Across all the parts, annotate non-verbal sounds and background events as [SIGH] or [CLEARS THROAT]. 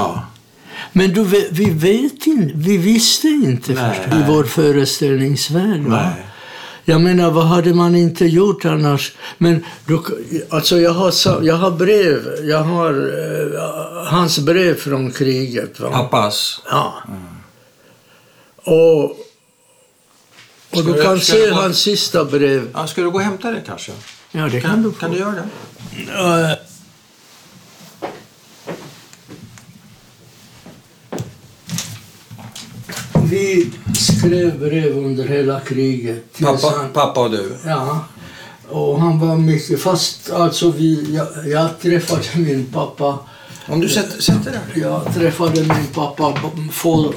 Ja. Men ve- vi vet inte, vi visste inte Nej. först, i vår föreställningsvärld. Va? Nej. Jag menar, vad hade man inte gjort annars? Men du, alltså jag har, jag har brev, jag har eh, hans brev från kriget. Va? Pappas. Ja. Och, och Ska du du- kan se du gå- hans sista brev. Ja, ska du gå och hämta det kanske? Ja, det kan, Kan, du kan, få. du göra det? Eh, Vi skrev brev under hela kriget. Pappa, San- pappa och du? Ja. Och han var mycket... Fast alltså vi, jag, jag träffade min pappa. Om du sätter, sätter där. Jag träffade min pappa få,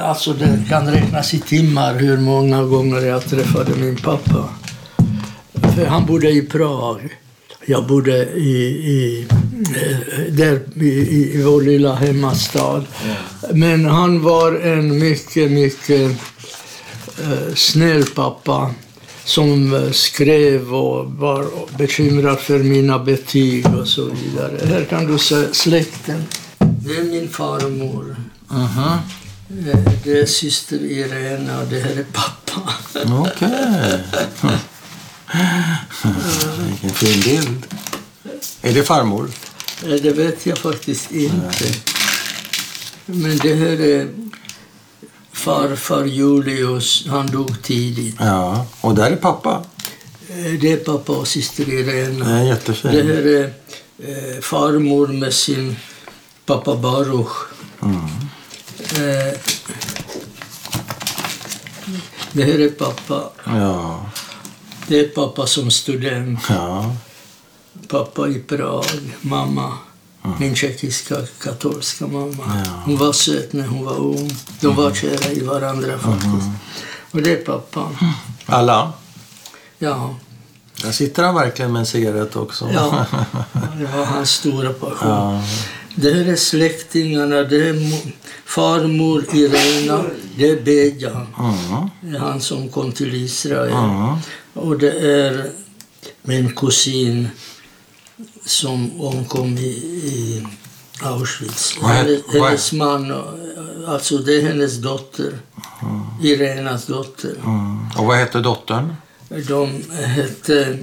alltså det kan räknas i timmar hur många gånger jag träffade min pappa. För han bodde i Prag. Jag bodde i, i, eh, där i, i, vår lilla hemmastad. Men han var en mycket, mycket eh, snäll pappa som eh, skrev och var bekymrad för mina betyg och så vidare. Här kan du se släkten. Det är min farmor. Eh, Det är syster Irena och det här är pappa. Okej. [LAUGHS] Vilken fin bild. Är det farmor? Det vet jag faktiskt inte. Men det här är farfar Julius. Han dog tidigt. Ja. Och där är pappa. Eh, Det är pappa och syster Irena. Det är Det här är eh, farmor med sin pappa Baruch. Mm. Eh, det här är pappa. Ja. Det är pappa som student. Ja. Pappa i Prag. Mamma. Min tjeckiska katolska mamma. Ja. Hon var söt när hon var ung. De var kära i varandra faktiskt. Och det är pappa. Alla? Ja, Där sitter han verkligen med en cigarett också. ja. [LAUGHS] det var hans stora passion. Ja. Det här är släktingarna. Det är mo- farmor Irena. Det är Beja. Mm. Det är han som kom till Israel. Mm. Och det är min kusin som omkom i, i Auschwitz. Hennes, man, alltså det är hennes dotter. Irenas dotter. Mm. Och vad hette dottern? De hette...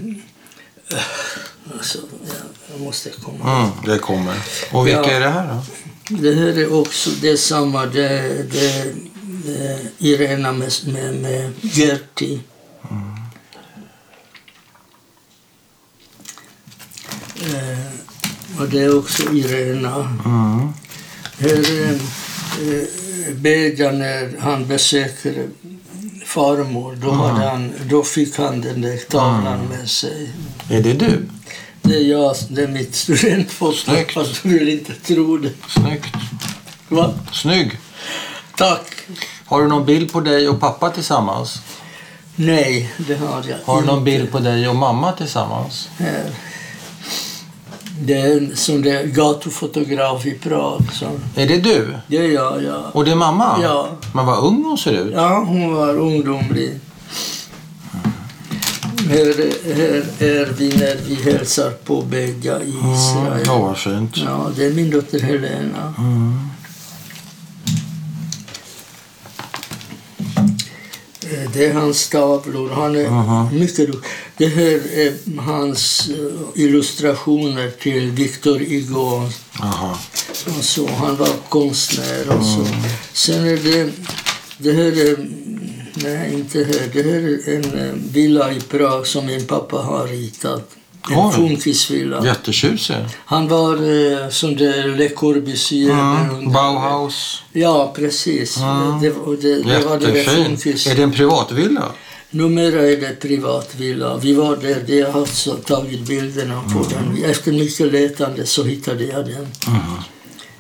Alltså, jag, jag måste komma Mm, det kommer. Och vilka Ja. är det här då? Det här är också det är samma. Det, det, det Irena med, med, med Gerti. Eh, och det är också Irena. Mm. Här är eh, Beja när han besöker farmor. Då, hade han, då fick han den där tavlan med sig. Är det du? Det är jag, det är mitt studentfoto. Fast du vill inte tro det. Snyggt. Va? Snygg. Tack. Har du någon bild på dig och pappa tillsammans? Nej, det har jag Har du någon bild på dig och mamma tillsammans? Här. Det är en sån där gatufotograf i Prag. Så. Är det du? Det är jag, ja. Och det är mamma? Ja. Men vad ung hon ser ut. Ja, hon var ungdomlig. Här, här är vi när vi hälsar på Beja i Mm, Israel. ja, vad fint. Ja, det är min dotter Helena. Mm. Det är hans tavlor. Han är Aha. mycket duktig. Det här är hans eh, illustrationer till Victor Hugo. Aha. Och så. Han var konstnär och så. Sen är det... Det här är... Nej, inte här. Det här är en eh, villa i Prag som min pappa har ritat. En funkisvilla. Jättetjusig. Han var eh, som det Le Corbusier. Mm. Bauhaus. Ja, precis. Mm. Det, det, det var det där. Är det en privatvilla? Numera är det privatvilla. Vi var där, det jag har tagit bilderna på den. Efter mycket letande så hittade jag den.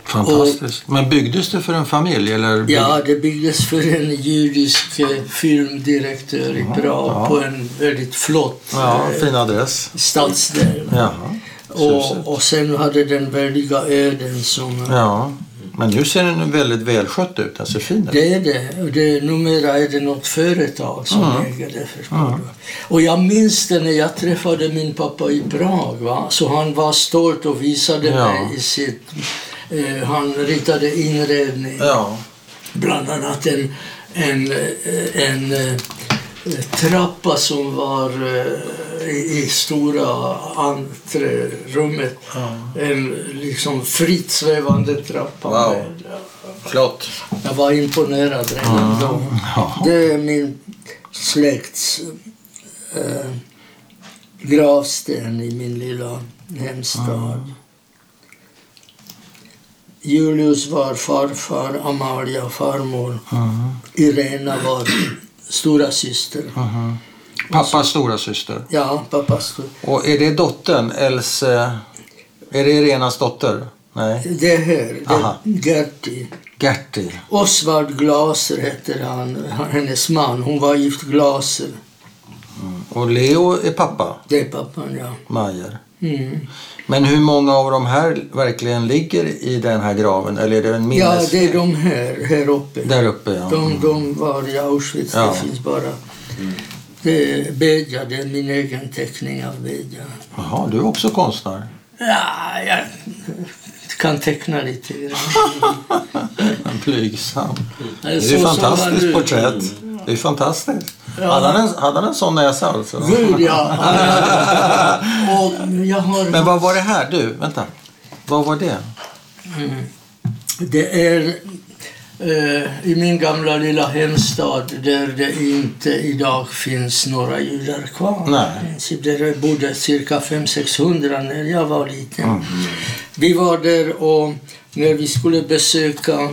Fantastiskt. Men byggdes det för en familj? Eller bygg- Ja, det byggdes för en judisk eh, filmdirektör i Prag ja. på en väldigt flott ja eh, fin adress. stadsdel. Tjusigt. Och, och sen hade den väldiga öden som... Ja. Men nu ser den väldigt välskött ut. Den ser fin ut. Det är det. Och det. Numera är det något företag som Mm. äger det. Förstår du. Och jag minns det när jag träffade min pappa i Prag. Va? Så han var stolt och visade Ja. mig i sitt... Eh, han ritade inredning. Ja. Bland annat en, en, eh, en, eh, trappa som var i, i stora entrérummet. En liksom fritt svävande trappa. Wow. med- Flott. Jag var imponerad redan då. Ja. Det är min släkts eh, gravsten i min lilla hemstad. Julius var farfar, Amalia farmor. Mm. Irena var stora syster. Mhm. Pappas stora syster. Ja, pappas stor. Och är det dottern, Else... Är det Irenas dotter? Nej. Det här, det, Gerti. Gerti. Osvald Glaser heter han, hennes man. Hon var gift Glaser. Och Leo är pappa, Det är pappan, ja. Majer. Mm. Men hur många av de här verkligen ligger i den här graven? Eller är det en minnes... Ja, det är de här, här uppe. Där uppe, ja. De, de var i Auschwitz. Ja. Det finns bara... Det är Bedja, det är min egen teckning av Bedja. Jaha, du är också konstnär. Ja, jag kan teckna lite grann. [LAUGHS] Blygsam. Det Det är ju fantastiskt porträtt. Det är fantastiskt. Ja. Hade, han en, hade han en sån näsa alltså? Gud, ja. [LAUGHS] Och jag har... Men vad var det här? Du, vänta. Vad var det? Det är eh, i min gamla lilla hemstad där det inte idag finns några judar kvar. Nej. Där det bodde cirka 500-600 när jag var liten. Mm. Vi var där och när vi skulle besöka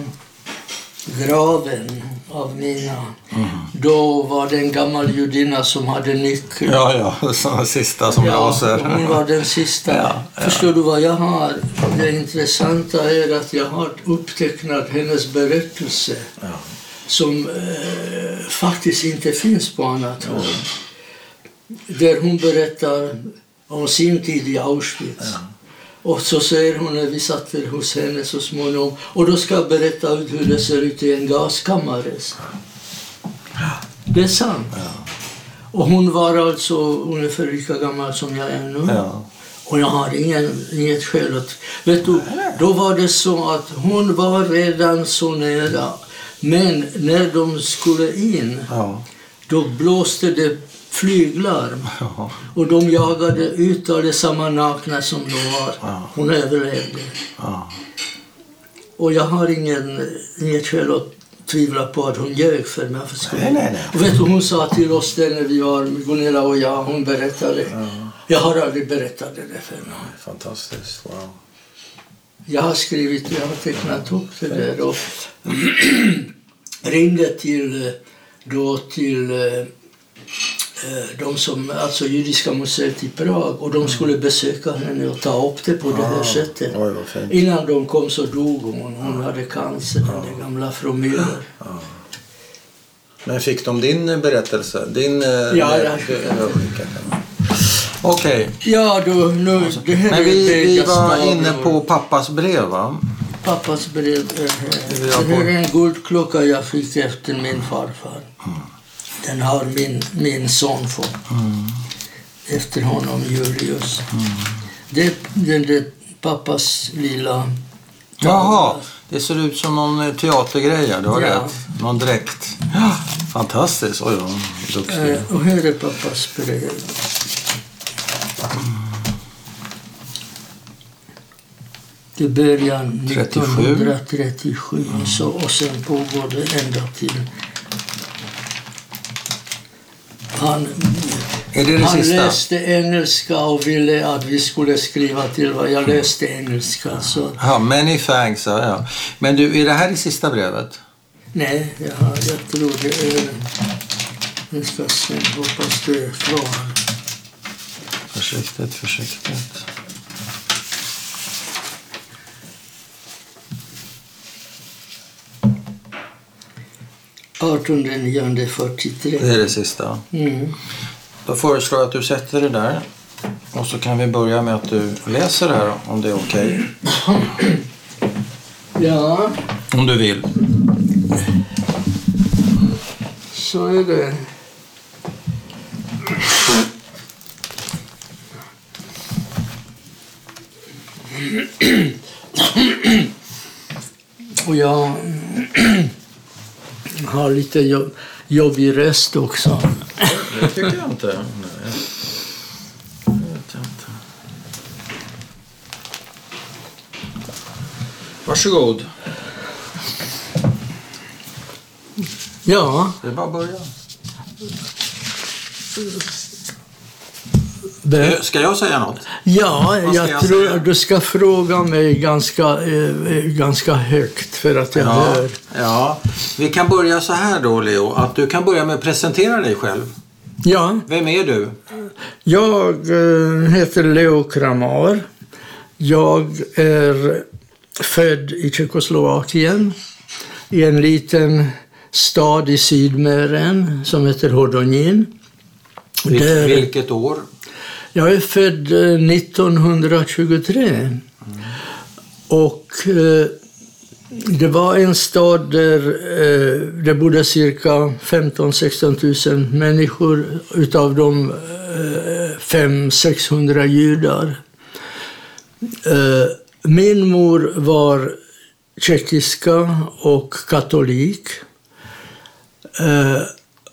graven av mina, Mm. då var det en gammal judinna som hade nyckeln. Ja, ja, [LAUGHS] som sista som Ja, blåser. hon var den sista. Ja, ja. Förstår du vad jag har? Det intressanta är att jag har upptecknat hennes berättelse Ja. som eh, faktiskt inte finns på annat håll. Där hon berättar om sin tid i Auschwitz. Och så säger hon när vi satt hos henne så småningom, och då ska jag berätta hur det ser ut i en gaskammare. Det är sant. Och hon var alltså ungefär lika gammal som jag är nu. Ja. Och jag har ingen, inget skäl att... Vet du, då var det så att hon var redan så nära. Men när de skulle in, Ja. då blåste det flyglarm. Ja. Och de jagade ut allesamma nakna som de var. Ja. Hon överlevde. Ja. Och jag har ingen, inget skäl att tvivla på att hon ljög för mig. För. Nej, nej, nej. Och vet du, hon sa till oss där när vi var, Gunilla och jag, hon berättade. Jag har aldrig berättat det för någon. Fantastiskt. Wow. Jag har skrivit, jag har tecknat upp det där och [CLEARS THROAT] ringde till, då till eh, de som, alltså Judiska museet i Prag och de skulle besöka henne och ta upp det på det här sättet. Vad fint. Innan de kom så dog hon. Hon hade cancer, den där gamla fru Müller. Men fick de din berättelse? Din... eh, Ja, jag du- skickade. Okej. Ja, då, nu, det här Men vi, vi var inne på pappas brev, va? Pappas brev. Det här är en guldklocka jag fick efter min farfar. Den har min, min son fått. Efter honom, Julius. Det, den där pappas lilla... Jaha, det ser ut som någon eh, teatergrej. Du har Ja. rätt. Någon dräkt. Fantastiskt. Oj, ja, duktig. Eh, och här är pappas brev. Det börjar 37. 1937 så, och sen pågår det ända till... Han, han läste engelska och ville att vi skulle skriva till vad jag läste engelska. Så, Ja, many thanks. Ja, ja. Men du, är det här det sista brevet? nej, jag, jag tror det är... Jag ska se, hoppas det är kvar. Försiktigt, försiktigt. Nionde 43. Det är det sista. Mm. Då föreslår jag att du sätter det där. Och så kan vi börja med att du läser det här om det är okej. [CLEARS THROAT] Ja, Om du vill. så är det. [CLEARS THROAT] Och jag [CLEARS THROAT] har lite jobb, jobbig röst också. Det tycker jag inte. Nej. Jag inte. Varsågod. Ja, Det är bara att börja. Det, Ska jag säga något? ja jag, jag tror säga? du ska fråga mig ganska, eh, ganska högt för att jag Ja, hör. ja. Vi kan börja så här då, Leo. Att du kan börja med att presentera dig själv. Ja, Vem är du? jag eh, heter Leo Kramar. Jag är född i Tjeckoslovakien i en liten stad i Sydmären som heter Hodonin. Vil- Vilket år? Jag är född eh, 1923. Mm. Och eh, det var en stad där eh, det bodde cirka 15-16 000 människor. Utav dem eh, 500-600 judar. Eh, min mor var tjeckiska och katolik. Eh,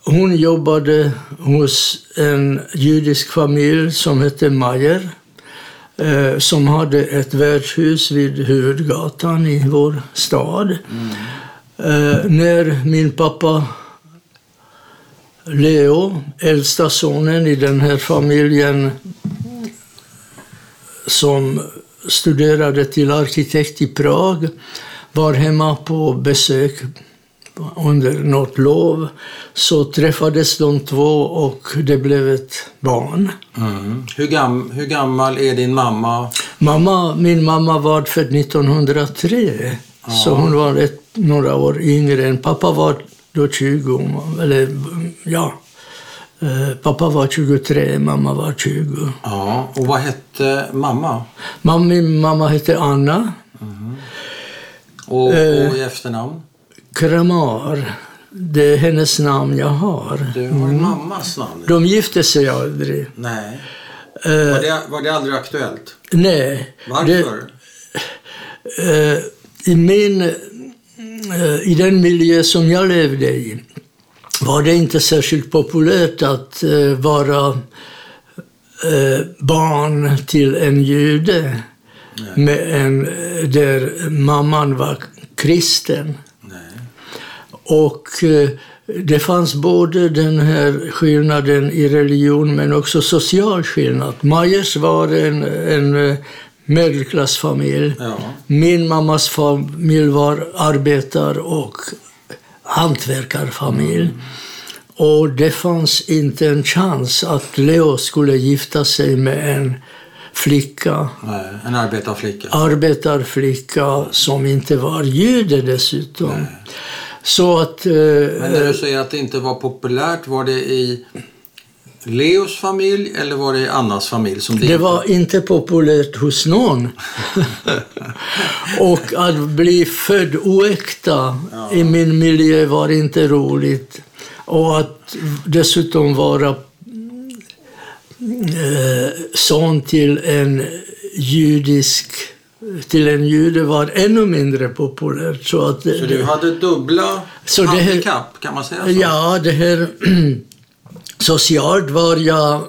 hon jobbade hos en judisk familj som hette Mayer eh, som hade ett värdshus vid huvudgatan i vår stad. Eh, när min pappa Leo, äldsta sonen i den här familjen som studerade till arkitekt i Prag, var hemma på besök under något lov så träffades de två och det blev ett barn. Mm. Hur, gam, hur gammal är din mamma? Mamma, min mamma var född 1903, så hon var ett, några år yngre än pappa var då 20. Eller, ja, Eh, pappa var 23, mamma var 20. Ja, och vad hette mamma? Mamma, min mamma hette Anna Och, Eh. och i efternamn? Kramar. Det är hennes namn jag har. Du har din mammas namn. De gifte sig aldrig. Nej. Eh, Var det, var det aldrig aktuellt? nej. Varför? Det, eh, i, min, eh, I den miljö som jag levde i var det inte särskilt populärt att vara barn till en jude med en, där mamman var kristen. Nej. Och eh, det fanns både den här skillnaden i religion men också social skillnad. Majers var en, en eh, medelklassfamilj. Ja. Min mammas familj var arbetar och hantverkarfamilj. Och det fanns inte en chans att Leo skulle gifta sig med en flicka, Nej, en arbetarflicka. arbetarflicka som inte var jude dessutom. Så att... eh, Men när du säger att det inte var populärt, var det i Leos familj eller var det i Annas familj? Som det, Det var inte populärt hos någon. [LAUGHS] och att bli född oäkta i min miljö var inte roligt. Och att dessutom vara eh, son till en judisk till en jude var ännu mindre populärt. Så att, Så du hade dubbla Så det här- handikapp, kan man säga så? Ja, det här [CLEARS THROAT] socialt var jag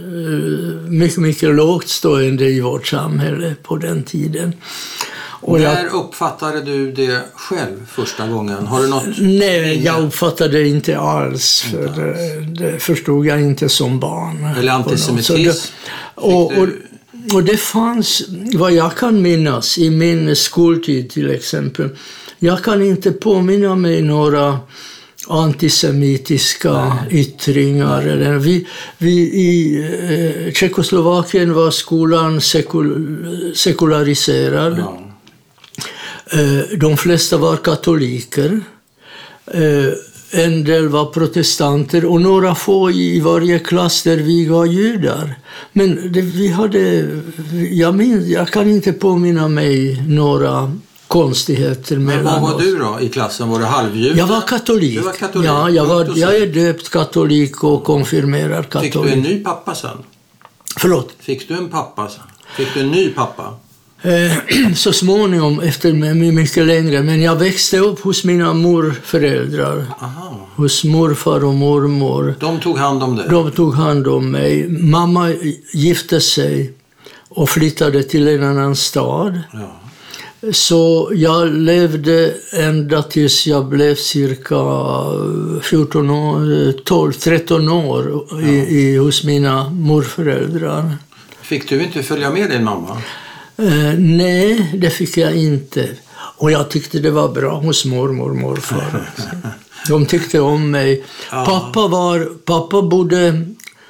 [CLEARS THROAT] mycket, mycket lågt stående i vårt samhälle på den tiden. Och När jag, uppfattade du det själv första gången? Har du något? nej, jag uppfattade det inte alls. För det, det förstod jag inte som barn. Eller antisemitism? Och, och, du- och det fanns, vad jag kan minnas, i min skoltid till exempel. Jag kan inte påminna mig några antisemitiska yttringar. Eller vi, vi, I eh, Tjeckoslovakien var skolan sekul, sekulariserad. Ja. Eh, de flesta var katoliker. Eh, en del var protestanter och några få i varje klass där vi var judar. Men det, vi hade, jag, minns, jag kan inte påminna mig några konstigheter Men vad var oss. du då i klassen? Var du halvjude? Jag var katolik. Var katolik. Ja, jag, var, jag är döpt katolik och konfirmerad Fick katolik. du en ny pappa sen? Förlåt? Fick du en pappa sen? Fick du en ny pappa? Eh, [CLEARS THROAT] Så småningom, efter mycket längre, men jag växte upp hos mina morföräldrar. Aha. Hos morfar och mormor. De tog hand om dig? De tog hand om mig. Mamma gifte sig och flyttade till en annan stad. Ja. Så jag levde ända tills jag blev cirka 14 år, 12, 13 år i, i, hos mina morföräldrar. Fick du inte följa med din mamma? Eh, nej, det fick jag inte. Och jag tyckte det var bra hos mormor och morfar. [LAUGHS] De tyckte om mig. Ja. Pappa, var, pappa bodde...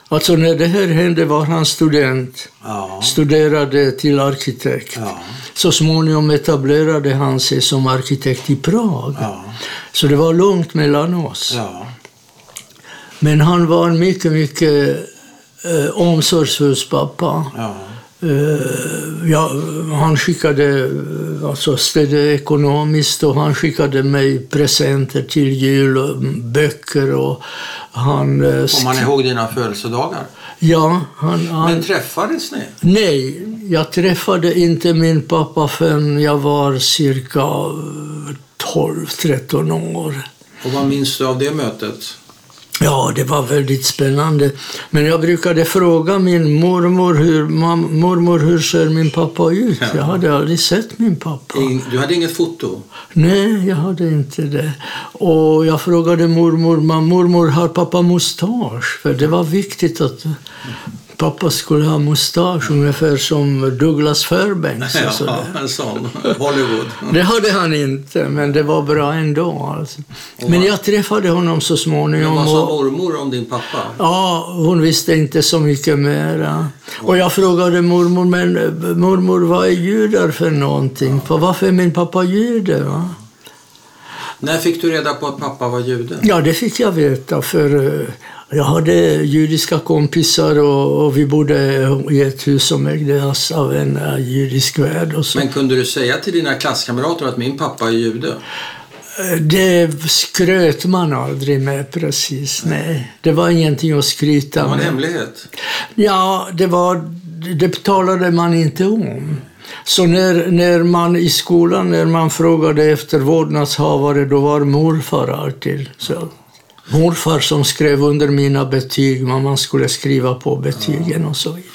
Alltså när det här hände var han student. Ja. Studerade till arkitekt. Ja. Så småningom etablerade han sig som arkitekt i Prag. Så det var långt mellan oss. Men han var en mycket, mycket eh, omsorgsfull pappa. Ja. Eh, ja, han skickade, eh, alltså stödde ekonomiskt och han skickade mig presenter till jul, och böcker och han... eh, Kommer man ihåg dina födelsedagar? Ja, han, han, Men träffades ni? Nej, jag träffade inte min pappa förrän jag var cirka 12-13 år. Och vad minns du av det mötet? Ja, det var väldigt spännande. Men jag brukade fråga min mormor hur, mam, mormor, hur ser min pappa ut? Ja. Jag hade aldrig sett min pappa. Du hade inget foto? Nej, jag hade inte det. Och jag frågade mormor, "Ma, mormor har pappa mustasch? För det var viktigt att pappa skulle ha mustasch, ungefär som Douglas Fairbanks. och Ja, sådär. en sån. Hollywood. Det hade han inte, men det var bra ändå. Alltså. Men jag träffade honom så Men småningom. vad sa mormor om din pappa? Ja, hon visste inte så mycket mera. Och jag frågade mormor, men mormor, vad är judar för någonting? För varför är min pappa jude? Va? När fick du reda på att pappa var jude? Ja, det fick jag veta, för eh, jag hade judiska kompisar och, och vi bodde i ett hus som ägdes av en eh, judisk värd. Och så. Men kunde du säga till dina klasskamrater att min pappa är jude? Eh, Det skröt man aldrig med precis, nej. Det var ingenting att Det skryta var en med. hemlighet. Ja, det, var, det talade man inte om. Så när, när man i skolan, när man frågade efter vårdnadshavare, då var morfar alltid. Så, morfar som skrev under mina betyg, vad man skulle skriva på betygen och så vidare.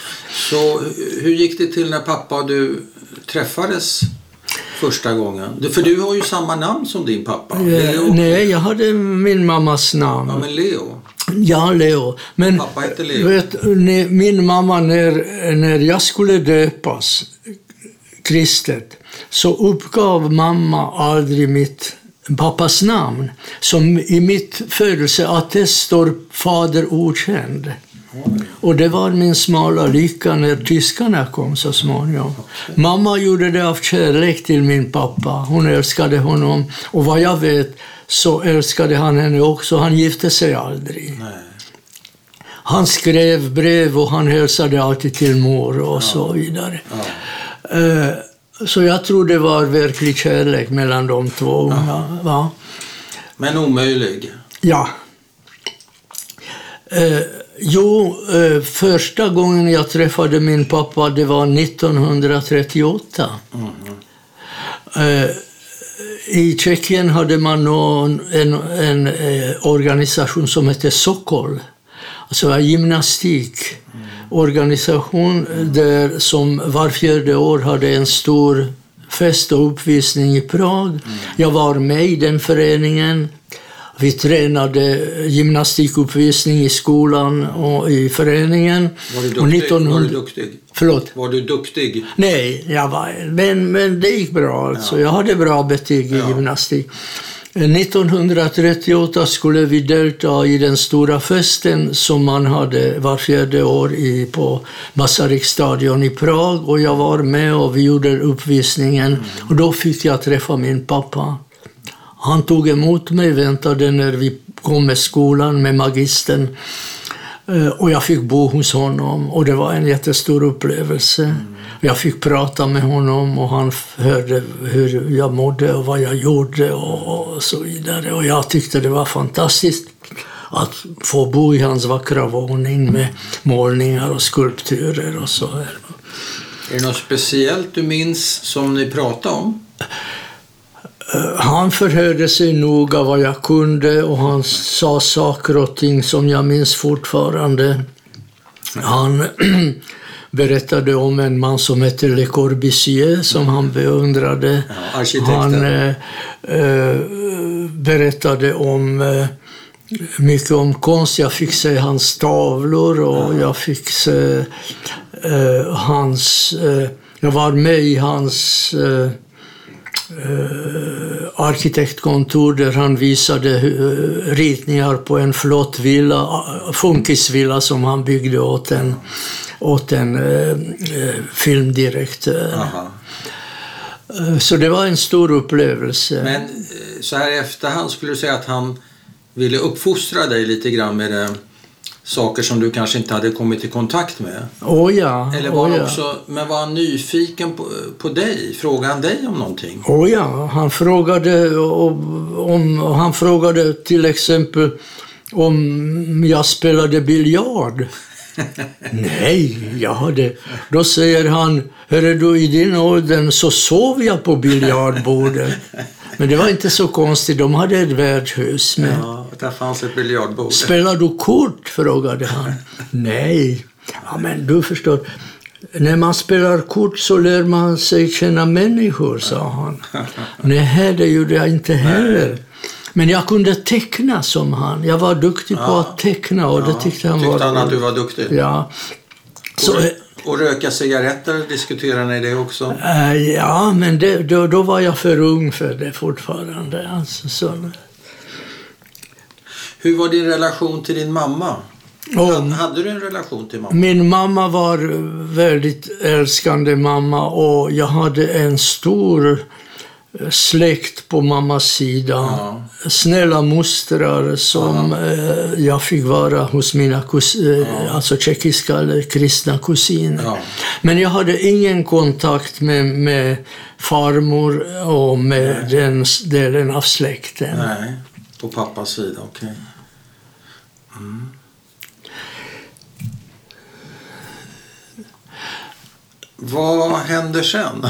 Så hur gick det till när pappa och du träffades första gången? För du har ju samma namn som din pappa. Eh, Leo. Nej, jag hade min mammas namn. Ja, men Leo. Ja, Leo. Men Pappa hette Leo. Vet, min mamma, när, när jag skulle döpas kristet, så uppgav mamma aldrig mitt pappas namn. Som i mitt födelseattest står fader okänd. Och det var min smala lycka när tyskarna kom så småningom. Mamma gjorde det av kärlek till min pappa. Hon älskade honom. Och vad jag vet så älskade han henne också. Han gifte sig aldrig. Nej. Han skrev brev och han hälsade alltid till mor och så vidare. Ja. Eh, Så jag tror det var verklig kärlek mellan de två. Ja. Va? Men omöjlig. ja. Eh, jo, eh, första gången jag träffade min pappa, det var 1938. Eh, I Tjeckien hade man någon, en, en eh, organisation som hette Sokol, alltså en gymnastikorganisation där som var fjärde år hade en stor fest och uppvisning i Prag. Jag var med i den föreningen. Vi tränade gymnastikuppvisning i skolan och i föreningen. Var du duktig? 1900 Var du duktig? Förlåt? Var du duktig? Nej, jag var, men, men det gick bra. Alltså. Jag hade bra betyg i Ja. gymnastik. 1938 skulle vi delta i den stora festen som man hade var fjärde år i, på Masarykstadion i Prag. Och jag var med och vi gjorde uppvisningen. Och då fick jag träffa min pappa. Han tog emot mig, väntade när vi kom med skolan, med magistern. Eh, Och jag fick bo hos honom och det var en jättestor upplevelse. Jag fick prata med honom och han hörde hur jag mådde och vad jag gjorde och, och så vidare. Och jag tyckte det var fantastiskt att få bo i hans vackra våning med målningar och skulpturer och så här. Är det något speciellt du minns som ni pratade om? Han förhörde sig noga vad jag kunde och han sa saker och ting som jag minns fortfarande. Han [CLEARS THROAT] berättade om en man som hette Le Corbusier som han beundrade. Ja. Han eh, eh, berättade om eh, mycket om konst. Jag fick se hans tavlor och jag fick se eh, hans... Jag var med i hans arkitektkontor där han visade eh, ritningar på en flott villa, eh, funkisvilla som han byggde åt en, åt en eh, eh, filmdirektör. Aha. Eh, Så det var en stor upplevelse. Men eh, så här i efterhand skulle du säga att han ville uppfostra dig lite grann med eh, saker som du kanske inte hade kommit i kontakt med? Åh ja, Eller var åh han ja. också, men var han nyfiken på, på dig? Frågade han dig om någonting? Åh ja, han frågade, om, om, han frågade till exempel om jag spelade biljard. [LAUGHS] Nej, jag hade... Då säger han, hörru du, i din åldern så sov jag på biljardbordet. [LAUGHS] Men det var inte så konstigt, de hade ett värdshus. Men Ja, där fanns ett biljardbord. Spelar du kort? frågade han. [LAUGHS] Nej. Ja, men du förstår. När man spelar kort så lär man sig känna människor, sa han. [LAUGHS] Nej, det gjorde jag inte heller. Men jag kunde teckna som han. Jag var duktig på Ja. att teckna och det tyckte han Tyckte var han att du var duktig? Ja. Så, Och, röka cigaretter, diskuterar ni det också? äh, ja, men det, då, då var jag för ung för det fortfarande. Alltså, så. Hur var din relation till din mamma? Och, Hade du en relation till mamma? Min mamma var väldigt älskande mamma och jag hade en stor släkt på mammas sida. Ja. Snälla mostrar som eh, jag fick vara hos mina kus, eh, alltså tjeckiska eller kristna kusiner. Ja. Men jag hade ingen kontakt med, med farmor och med den s- delen av släkten. Nej, på pappas sida, okej. Mm. Vad händer sen?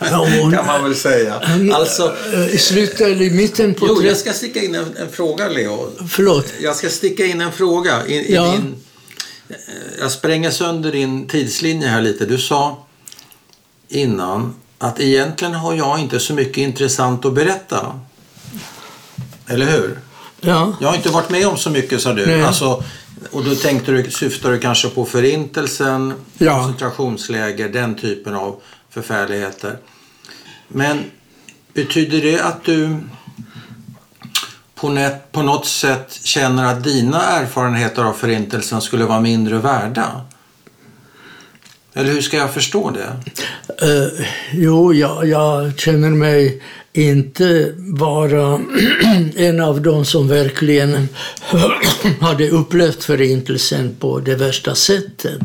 [LAUGHS] Kan man väl säga. Alltså, Eh, I slutet eller i mitten på... jo, jag ska sticka in en, en fråga, Leo. Förlåt. Jag ska sticka in en fråga. I, i Ja. din, eh, jag spränger sönder din tidslinje här lite. Du sa innan att egentligen har jag inte så mycket intressant att berätta. Eller hur? Ja. Jag har inte varit med om så mycket, sa du. Nej. Alltså, och då tänkte du, syftar du kanske på förintelsen, Ja. koncentrationsläger, den typen av förfärligheter. Men betyder det att du på, något sätt känner att dina erfarenheter av förintelsen skulle vara mindre värda? Eller hur ska jag förstå det? Eh, jo, jag, jag känner mig inte vara [CLEARS THROAT] en av dem som verkligen [CLEARS THROAT] hade upplevt Förintelsen på det värsta sättet.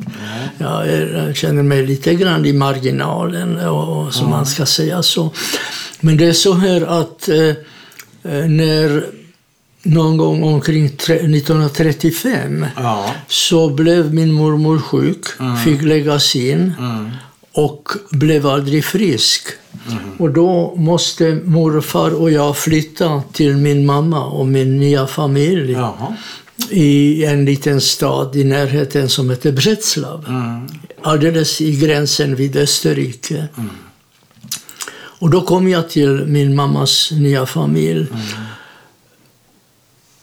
Jag, är, jag känner mig lite grann i marginalen, och, som man ska säga så. Men det är så här att eh, eh, när någon gång omkring tre- 1935 Ja. så blev min mormor sjuk, fick läggas in Mm. Och blev aldrig frisk. Och då måste morfar och jag flytta till min mamma och min nya familj Jaha. i en liten stad i närheten som heter Břeclav. Mm. Alldeles i gränsen vid Österrike. Och då kom jag till min mammas nya familj.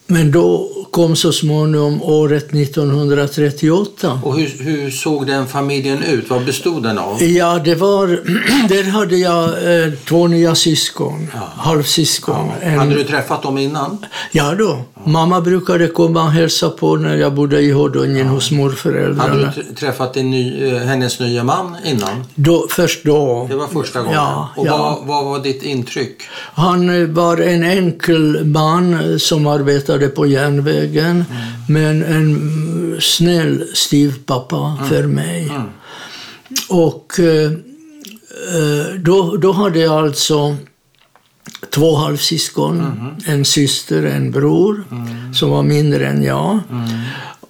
Men då kom så småningom året 1938. Och hur, hur såg den familjen ut? Vad bestod den av? Ja, det var... [CLEARS THROAT] Där hade jag eh, två nya syskon, halvsyskon. En, Hade du träffat dem innan? Ja då. Mamma brukade komma och hälsa på när jag bodde i Hoddongen hos morföräldrarna. Hade du tr- träffat ny, eh, hennes nya man innan? Då, först då. Det var första gången. Ja, och ja. Vad, vad var ditt intryck? Han eh, var en enkel man eh, som arbetade på järnvägen, men en mm, snäll styvpappa för mig. Och eh, eh, då, då hade jag alltså två halvsyskon, en syster, en bror, som var mindre än jag.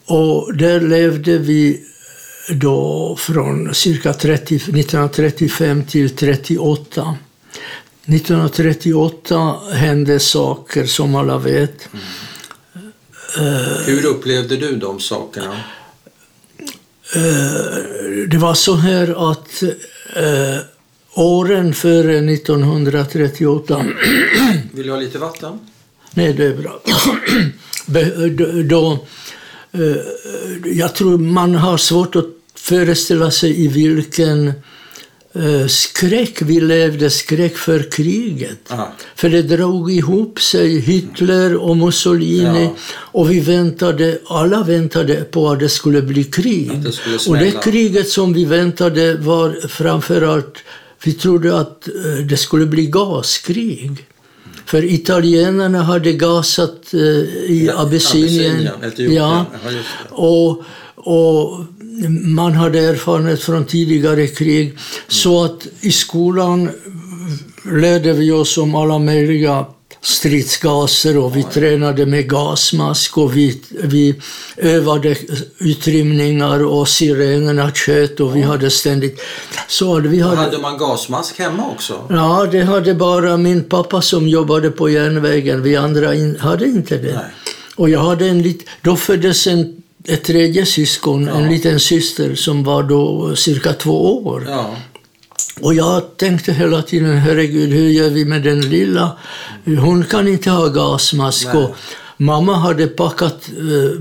Och där levde vi då från cirka 30, 1935 till 1938. 1938 hände saker som alla vet. Hur upplevde du de sakerna? Eh, det var så här att eh, åren före 1938 Vill du ha lite vatten? Nej, det är bra. Då- eh, jag tror man har svårt att föreställa sig i vilken skräck vi levde, skräck för kriget. Aha. För det drog ihop sig, Hitler och Mussolini, Ja. och vi väntade, alla väntade på att det skulle bli krig. Det skulle och det kriget som vi väntade var framförallt, vi trodde att eh, det skulle bli gaskrig. För italienarna hade gasat eh, i Abessinien. Abessinien. Ja. Och, och man hade erfarenhet från tidigare krig. Så att i skolan lärde vi oss om alla möjliga stridsgaser och vi tränade med gasmask och vi, vi övade utrymningar och sirenerna tjöt och vi hade ständigt... Så vi hade, Hade man gasmask hemma också? Ja, det hade bara min pappa som jobbade på järnvägen. Vi andra in, hade inte det. Nej. Och jag hade en lit, då föddes en, ett tredje syskon, en liten syster som var då cirka två år. Ja. Och jag tänkte hela tiden, herregud, hur gör vi med den lilla? Hon kan inte ha gasmask. Mamma hade packat eh,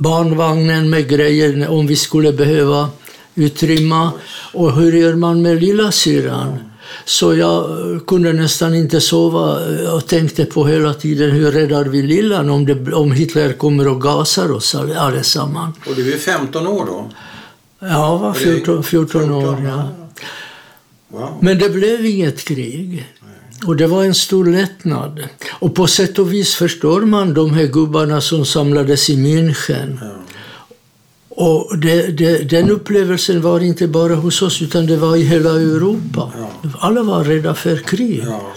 barnvagnen med grejer om vi skulle behöva utrymma. Och hur gör man med lilla syran? Så jag kunde nästan inte sova och tänkte på hela tiden hur räddar vi lillan om, det, om Hitler kommer och gasar oss alle- allesammans. Och du är 15 år då? Ja, jag var 14, 14 år. Ja. Wow. Men det blev inget krig. Och det var en stor lättnad. Och på sätt och vis förstår man de här gubbarna som samlades i München. Ja. Och det, det, den upplevelsen var inte bara hos oss, utan det var i hela Europa. Alla var rädda för krig. Ja.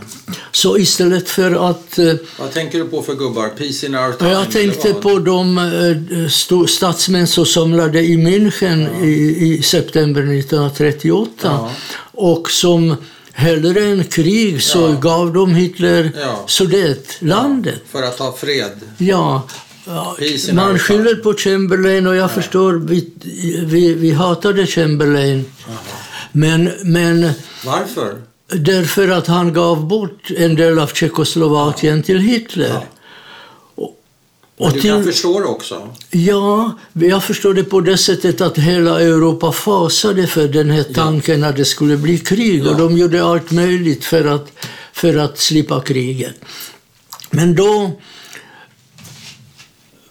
Så istället för att... eh, Vad tänker du på för gubbar? Peace in our Ja, time? jag tänkte på de eh, statsmän som samlade i München i, i september 1938 Ja. och som hellre än krig så Ja. gav de Hitler Ja. Sudetlandet. För att ha fred? Ja. Ja, man skyller på Chamberlain och jag förstår, vi, vi, vi hatade Chamberlain. Men, men Varför? därför att han gav bort en del av Tjeckoslovakien till Hitler. Ja. Och, och du till, kan förstå det också? Ja, jag förstår det på det sättet att hela Europa fasade för den här tanken att det skulle bli krig och Ja. de gjorde allt möjligt för att, för att slippa kriget. Men då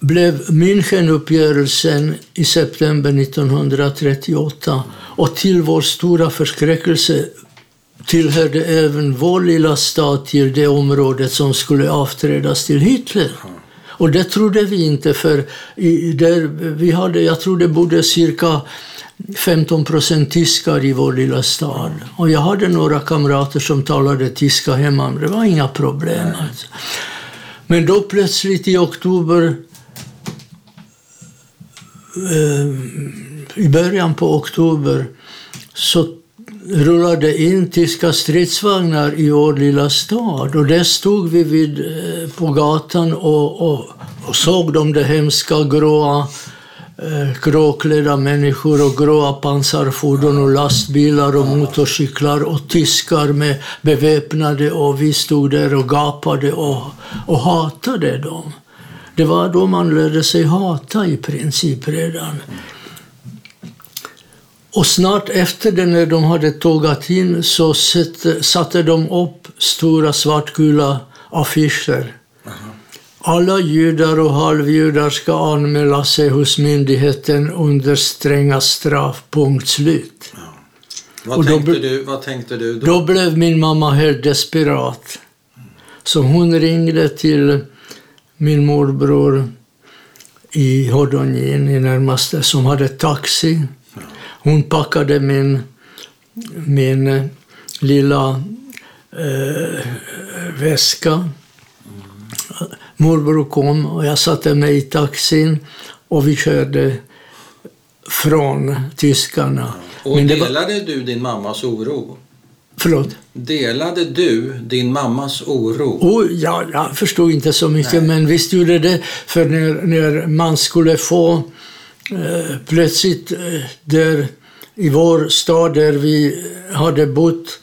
blev Münchenuppgörelsen i september 1938 och till vår stora förskräckelse tillhörde även vår lilla stad till det området som skulle avträdas till Hitler. Och det trodde vi inte för i, där, vi hade, jag tror det bodde cirka 15 procent tyskar i vår lilla stad. Och jag hade några kamrater som talade tyska hemma, det var inga problem. Alltså. Men då plötsligt i oktober, Eh, i början på oktober, så rullade in tyska stridsvagnar i vår lilla stad. Och där stod vi vid, eh, på gatan och, och, och såg de där hemska gråa eh, gråklädda människor och gråa pansarfordon och lastbilar och motorcyklar och tyskar med beväpnade och vi stod där och gapade och, och hatade dem. Det var då man lärde sig hata i princip redan. Och snart efter det, när de hade tågat in, så satte, de upp stora svartgula affischer. Alla judar och halvjudar ska anmäla sig hos myndigheten under stränga straff, punkt slut. Vad, Och då tänkte, bl- du, vad tänkte du då? Då blev min mamma helt desperat. Så hon ringde till min morbror i Hodonin, i närmaste, som hade taxi. Hon packade min, min eh, lilla eh, väska. Morbror kom och jag satte mig i taxin och vi körde från tyskarna. Och det var, delade du din mammas oro? Förlåt? Delade du din mammas oro? Oh, ja, jag förstod inte så mycket, Nej. men visst gjorde det. För när, när man skulle få eh, plötsligt eh, där i vår stad där vi hade bott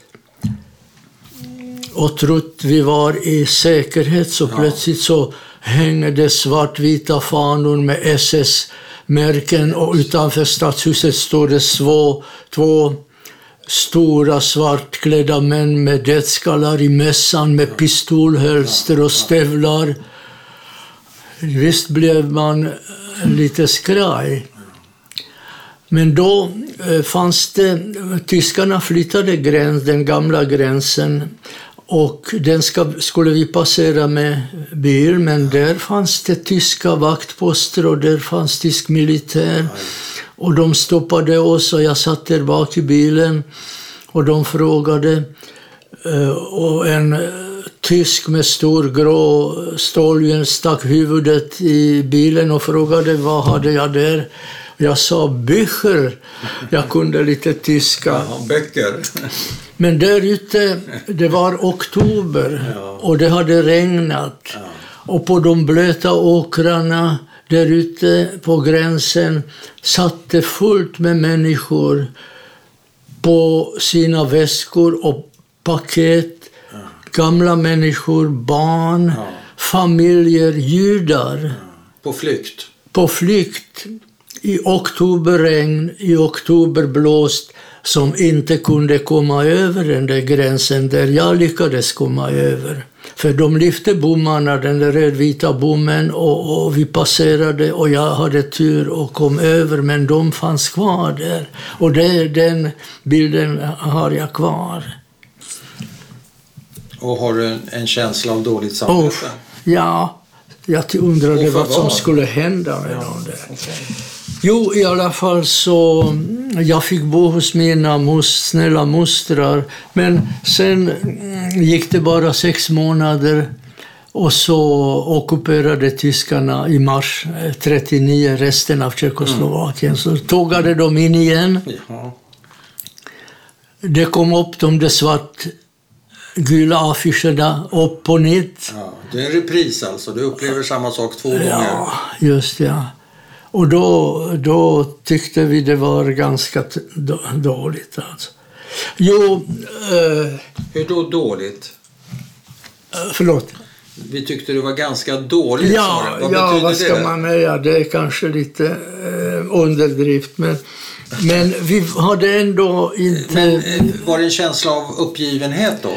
och trott vi var i säkerhet så Ja. plötsligt så hänger det svartvita fanor med SS-märken och utanför stadshuset står det två, två stora svartklädda män med dödsskallar i mössan med pistolhölster och stövlar. Visst blev man eh, lite skraj. Men då eh, fanns det, tyskarna flyttade gräns, den gamla gränsen och den ska, skulle vi passera med bil, men där fanns det tyska vaktposter och där fanns tysk militär. Och de stoppade oss och jag satt där bak i bilen och de frågade eh, och en eh, tysk med stor grå stålhjälm stack huvudet i bilen och frågade vad hade jag där. Jag sa Bücher. Jag kunde lite tyska. Ja, böcker. Men där ute, det var oktober och det hade regnat. Och på de blöta åkrarna där ute på gränsen satt det fullt med människor på sina väskor och paket. Gamla människor, barn, Ja. familjer, judar På flykt. på flykt i oktoberregn, i oktoberblåst som inte kunde komma över den där gränsen där jag lyckades komma över. För de lyfte bommarna, den där rödvita bommen, och, och vi passerade och jag hade tur och kom över, men de fanns kvar där. Och det, den bilden har jag kvar. Och har du en, känsla av dåligt samvete? Usch, ja, jag undrade Och vad som skulle hända med dem där. Okej. Jo, i alla fall så mm, jag fick bo hos mina mos, snälla mostrar. Men sen mm, gick det bara sex månader och så ockuperade tyskarna i mars eh, 39 resten av Tjeckoslovakien. Så tågade de in igen. Ja. Det kom upp de där svartgula affischerna upp på nytt. Ja. Det är en repris alltså. Du upplever samma sak två gånger. Ja, just ja. Och då, då tyckte vi det var ganska dåligt. Alltså. Jo, eh, Hur då dåligt? förlåt. Vi tyckte det var ganska dåligt Ja. Vad ja betyder vad ska det? man säga? Det är kanske lite eh, underdrift. Men, men vi hade ändå inte... Men eh, var det en känsla av uppgivenhet då?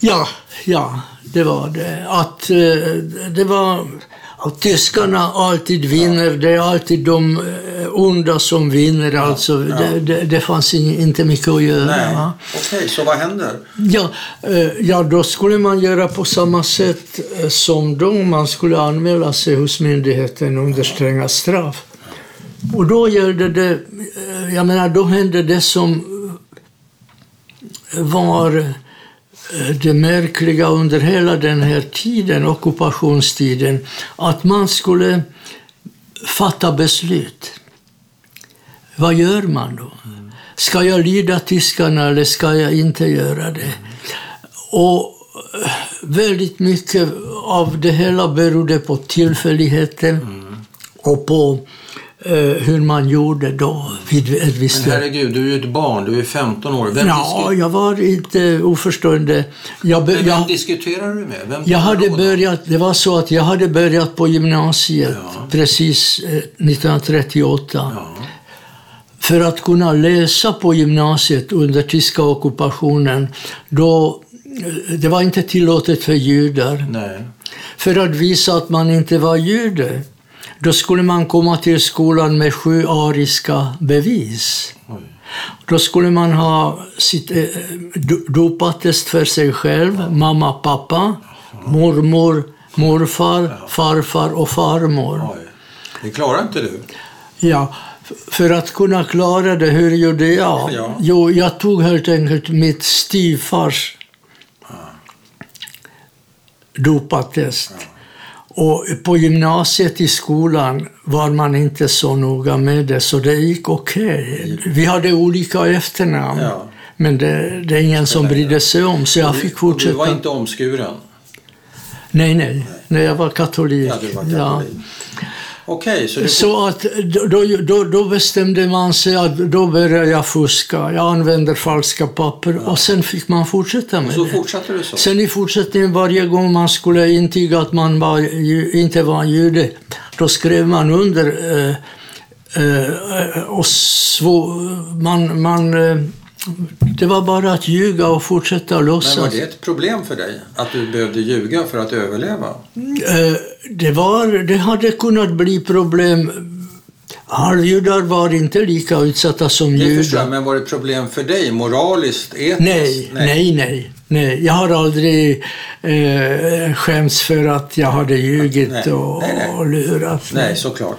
Ja, ja, det var det. Att eh, det var... Att tyskarna alltid vinner. Det är alltid de eh, onda som vinner. Alltså, ja. Det, det, det fanns in- inte mycket att göra. Nej. Okej, så vad händer? Ja, eh, ja, då skulle man göra på samma sätt eh, som då. Man skulle anmäla sig hos myndigheten under stränga straff. Och då gällde det, jag menar, då hände det som var det märkliga under hela den här tiden, ockupationstiden, att man skulle fatta beslut. Vad gör man då? Ska jag lyda tyskarna eller ska jag inte göra det? Och eh, väldigt mycket av det hela berodde på tillfälligheten och på eh, hur man gjorde då vid ett visst Men herregud, du är ju ett barn. Du är 15 år. Vem, Ja, jag var inte oförstående. Jag, Men vem jag, diskuterar du med? Vem jag hade börjat, det var så att jag hade börjat på gymnasiet Ja. precis eh, 1938. Ja. För att kunna läsa på gymnasiet under tyska ockupationen, då, eh, det var inte tillåtet för judar. Nej. För att visa att man inte var jude, då skulle man komma till skolan med sju ariska bevis. Då skulle man ha sitt eh, do- dopattest för sig själv, mamma, pappa, mormor, morfar, farfar och farmor. Det klarar inte du. Ja, för att kunna klara det, hur gjorde jag? Ja. Jo, jag tog helt enkelt mitt styvfars dopattest. Och på gymnasiet i skolan var man inte så noga med det, så det gick okej. Vi hade olika efternamn, Ja. men det, det är ingen som brydde sig om, så jag fick Du fortsätta. var inte omskuren? Nej, nej, nej, jag var katolik. Ja, du var Ja. Okej, så du... Så att då, då, då bestämde man sig att då började jag fuska. Jag använde falska papper och sen fick man fortsätta med så det. fortsatte du så? Sen i fortsättningen varje gång man skulle intyga att man var, inte var jude, då skrev man under eh, eh, och svå, man, man, eh, det var bara att ljuga och fortsätta Men var låtsas. det ett problem för dig? Att du behövde ljuga för att överleva? Eh, det, var, det hade kunnat bli problem. Halvjudar var inte lika utsatta som förstår judar. men var det problem för dig moraliskt, etiskt? Nej, nej, nej, nej. Jag har aldrig eh, skämts för att jag hade ljugit Nej, och, nej. och lurat. Nej, såklart.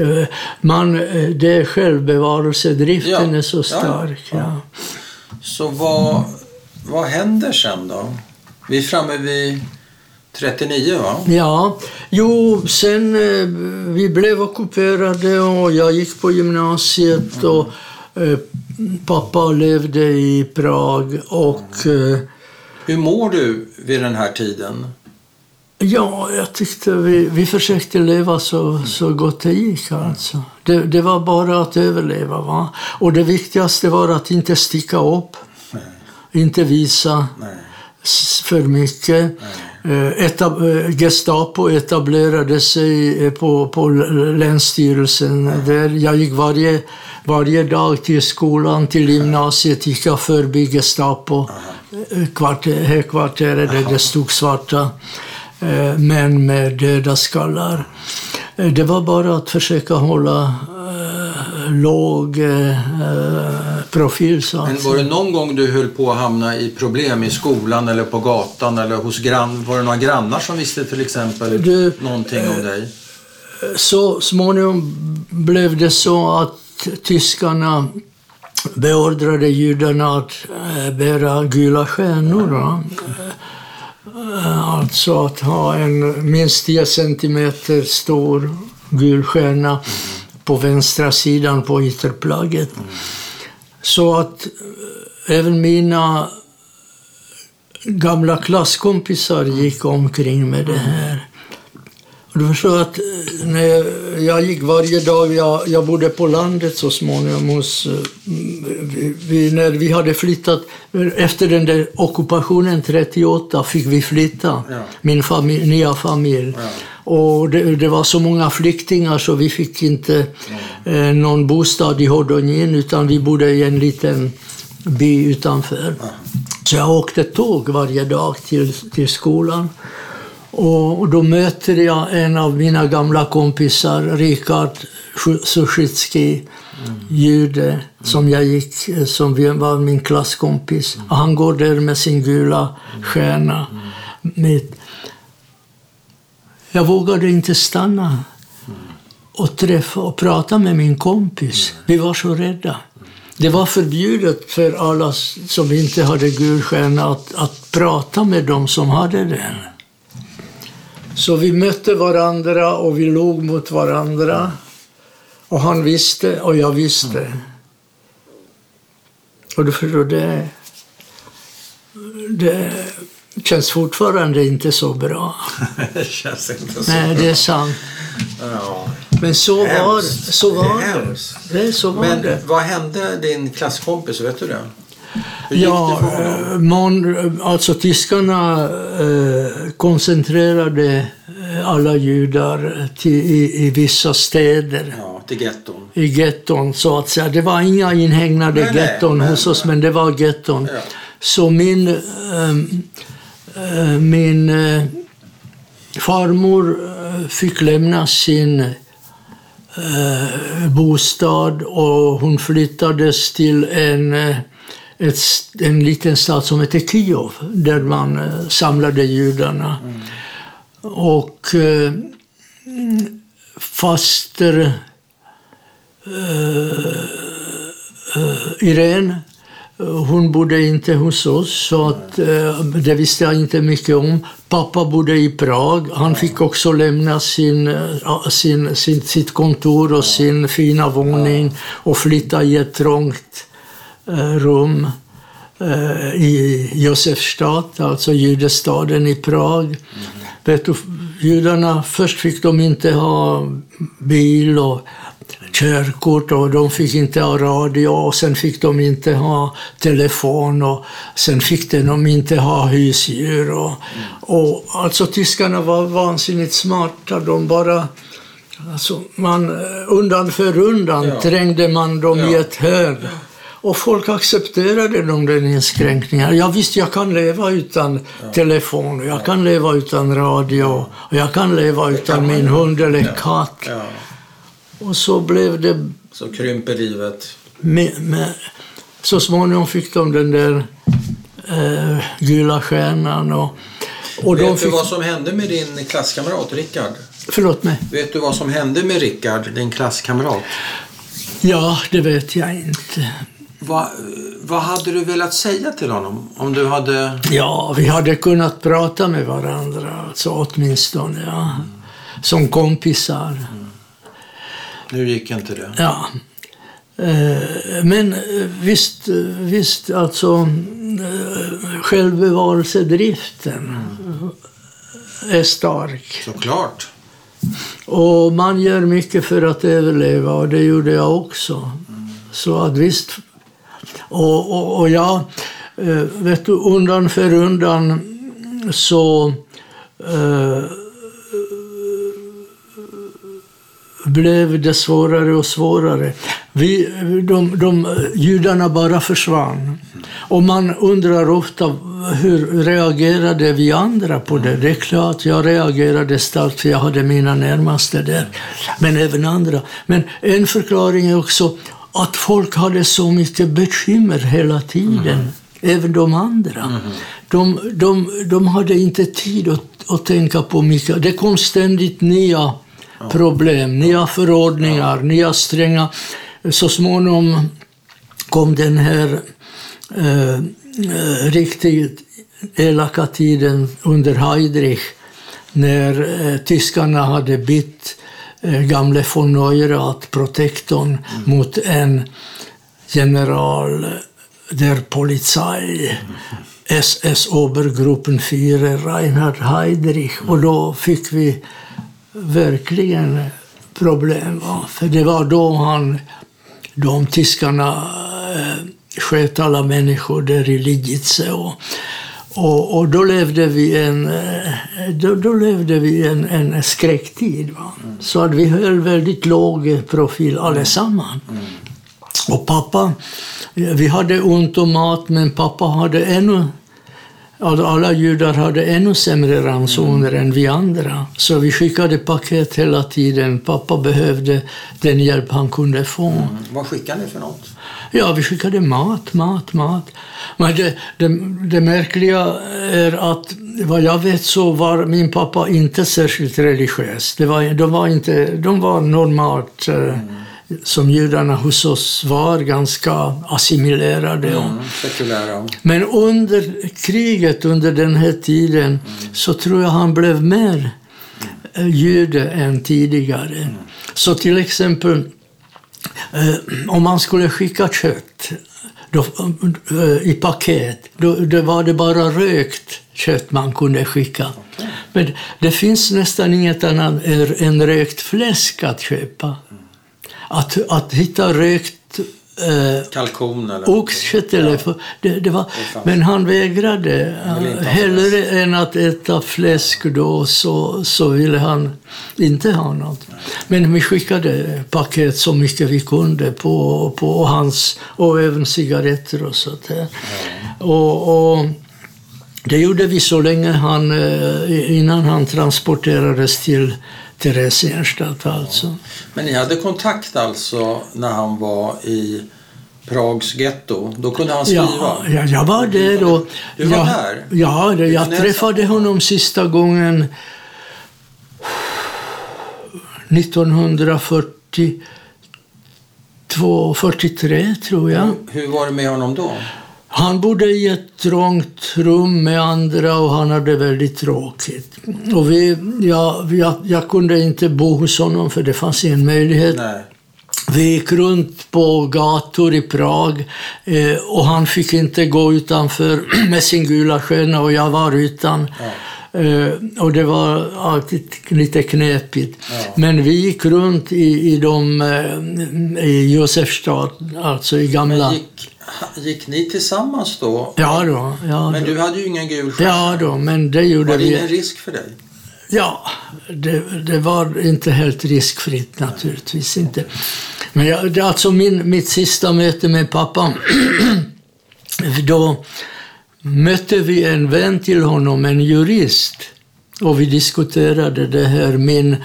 Eh, Man, eh, det är självbevarelsedriften Ja, är så stark. ja. Ja. Så vad, vad händer sen då? Vi är framme vid 39 va? Ja, jo, sen eh, vi blev ockuperade och jag gick på gymnasiet och eh, pappa levde i Prag och eh, Hur mår du vid den här tiden? Ja, jag tyckte vi, vi försökte leva så, så gott det gick alltså. Det, det var bara att överleva va. Och det viktigaste var att inte sticka upp, Nej, inte visa nej, för mycket. Eh, Etab eh, Gestapo etablerade sig eh, på, på Länsstyrelsen. Där jag gick varje, varje dag till skolan, till gymnasiet, gick jag förbi Gestapo, kvarter, högkvarteret där det stod svarta män med döda skallar. Eh, Det var bara att försöka hålla eh, låg eh, profil, så Men var det någon gång du höll på att hamna i problem i skolan eller på gatan eller hos grann? Var det några grannar som visste till exempel Du, någonting om dig? så småningom blev det så att tyskarna beordrade judarna att eh, bära gula stjärnor. va. Alltså att ha en minst 10 centimeter stor gul stjärna på vänstra sidan på ytterplagget. Så att eh, även mina gamla klasskompisar gick omkring med det här. Du förstår att eh, när jag, gick varje dag, jag, jag bodde på landet så småningom hos, eh, vi, när vi hade flyttat, efter den där ockupationen 38 fick vi flytta, Ja. min familj, nya familj. Ja. Och det, det var så många flyktingar så vi fick inte eh, någon bostad i Hodonin utan vi bodde i en liten by utanför. Så jag åkte tåg varje dag till, till skolan. Och, då möter jag en av mina gamla kompisar, Rikard Suschitsky, jude, som jag gick, som vi- var min klasskompis. Och han går där med sin gula stjärna. Mitt. Jag vågade inte stanna och träffa och prata med min kompis. Vi var så rädda. Det var förbjudet för alla som inte hade gul stjärna att, att prata med dem som hade den. Så vi mötte varandra och vi log mot varandra. Och han visste och jag visste. Och du förstår, det, det känns fortfarande inte så bra. [LAUGHS] det känns inte så. Nej, det är sant. Ja. Men så var, så var Det det. det. Så var Men det. vad hände din klasskompis, vet du det? Ja, eh, man, alltså tyskarna eh, koncentrerade eh, alla judar till, i, i vissa städer, Ja, till getton. i getton så att säga. Det var inga inhägnade Nej, nej, getton men- hos oss, men det var getton. Ja. Så min, ehm, eh, min eh, farmor eh, fick lämna sin eh, bostad och hon flyttades till en, eh, ett, en liten stad som heter Kiev där man eh, samlade judarna. Och eh, faster eh, eh, Irene hon bodde inte hos oss, så att, eh, det visste jag inte mycket om. Pappa bodde i Prag. Han fick också lämna sin, sin, sin, sitt kontor och sin fina våning och flytta i ett trångt eh, rum i Josefstad, alltså judestaden i Prag. Vet du, judarna, först fick de inte ha bil och körkort och de fick inte ha radio och sen fick de inte ha telefon och sen fick de inte ha husdjur. Och, och, alltså tyskarna var vansinnigt smarta. De bara, alltså, man, undan för undan ja. trängde man dem ja. i ett hörn. Och folk accepterade de den inskränkningen. Ja, visst, jag kan leva utan ja. telefon, jag kan leva utan radio, och jag kan leva utan min hund eller katt. Ja. Och så blev det... Så krymper livet? Med, med, så småningom fick de den där eh, gula stjärnan. Och, och Vet fick... du vad som hände med din klasskamrat Rickard? Förlåt mig? Vet du vad som hände med Rickard, din klasskamrat? Ja, det vet jag inte. Va, vad hade du velat säga till honom? Om du hade... Ja, vi hade kunnat prata med varandra, alltså, åtminstone. Ja. Mm. Som kompisar. Mm. Nu gick inte det. Ja. Eh, men eh, visst, visst alltså eh, självbevarelsedriften är stark. Såklart. Och man gör mycket för att överleva och det gjorde jag också. Så att visst. Och, och, och jag, eh, vet du, undan för undan så eh, blev det svårare och svårare. Vi, de, de, judarna bara försvann. Och man undrar ofta hur reagerade vi andra på det? Det är klart jag reagerade starkt för jag hade mina närmaste där. Men även andra. Men en förklaring är också att folk hade så mycket bekymmer hela tiden. Mm. Även de andra. Mm. De, de, de hade inte tid att, att tänka på mycket. Det kom ständigt nya problem, nya förordningar, nya stränga... Så småningom kom den här eh, eh, riktigt elaka tiden under Heydrich när eh, tyskarna hade bytt gamle von Neurath, protektorn, mm. mot en general der Polizei, SS Obergruppen 4, Reinhard Heydrich. Och då fick vi verkligen problem. Va? För det var då han, de tyskarna eh, sköt alla människor där i Lidice. Och, och, och, då levde vi en, eh, då, då levde vi en, en skräcktid. Mm. Så att vi höll väldigt låg profil allesammans. Mm. Och pappa, vi hade ont om mat, men pappa hade ännu alla judar hade ännu sämre ransoner mm. än vi andra. Så vi skickade paket hela tiden. Pappa behövde den hjälp han kunde få. Mm. Vad skickade ni för något? Ja, vi skickade mat, mat, mat. Men det, det, det märkliga är att vad jag vet så var min pappa inte särskilt religiös. Det var, de, var inte, de var normalt eh, mm som judarna hos oss var ganska assimilerade. Mm, Men under kriget, under den här tiden, mm. så tror jag han blev mer mm. jude än tidigare. Mm. Så till exempel, eh, Eh, om man skulle skicka kött då, eh, i paket, då, då var det bara rökt kött man kunde skicka. Men det finns nästan inget annat än rökt fläsk att köpa. Att, att hitta rökt eh, Kalkon eller oxkött. Eller, ja. det, det var, men han vägrade. Hellre än att äta fläsk då så, så ville han inte ha något. Men vi skickade paket så mycket vi kunde på, på hans, och även cigaretter och sånt där. Och, och, det gjorde vi så länge han, eh, innan han transporterades till Theresienstadt alltså. Men ni hade kontakt alltså när han var i Prags getto? Då kunde han skriva? Ja, ja jag var där. Och du var jag, där? Ja, det, jag träffade honom sista gången 1942, 43 tror jag. Hur var det med honom då? Han bodde i ett trångt rum med andra och han hade väldigt tråkigt. Och vi, ja, jag, jag kunde inte bo hos honom för det fanns ingen möjlighet. Nej. Vi gick runt på gator i Prag eh, och han fick inte gå utanför [CLEARS THROAT] med sin gula stjärna och jag var utan. Eh, och det var alltid lite knepigt. Ja. Men vi gick runt i, i, de, eh, i Josefstad, alltså i gamla... Gick, gick ni tillsammans då? Ja då, ja Men då. du hade ju ingen gul stjärna. Ja då, men det gjorde Var det vi. ingen risk för dig? Ja, det, det var inte helt riskfritt naturligtvis inte. Men jag, alltså min, mitt sista möte med pappa, [CLEARS THROAT] då mötte vi en vän till honom, en jurist. Och vi diskuterade det här, min,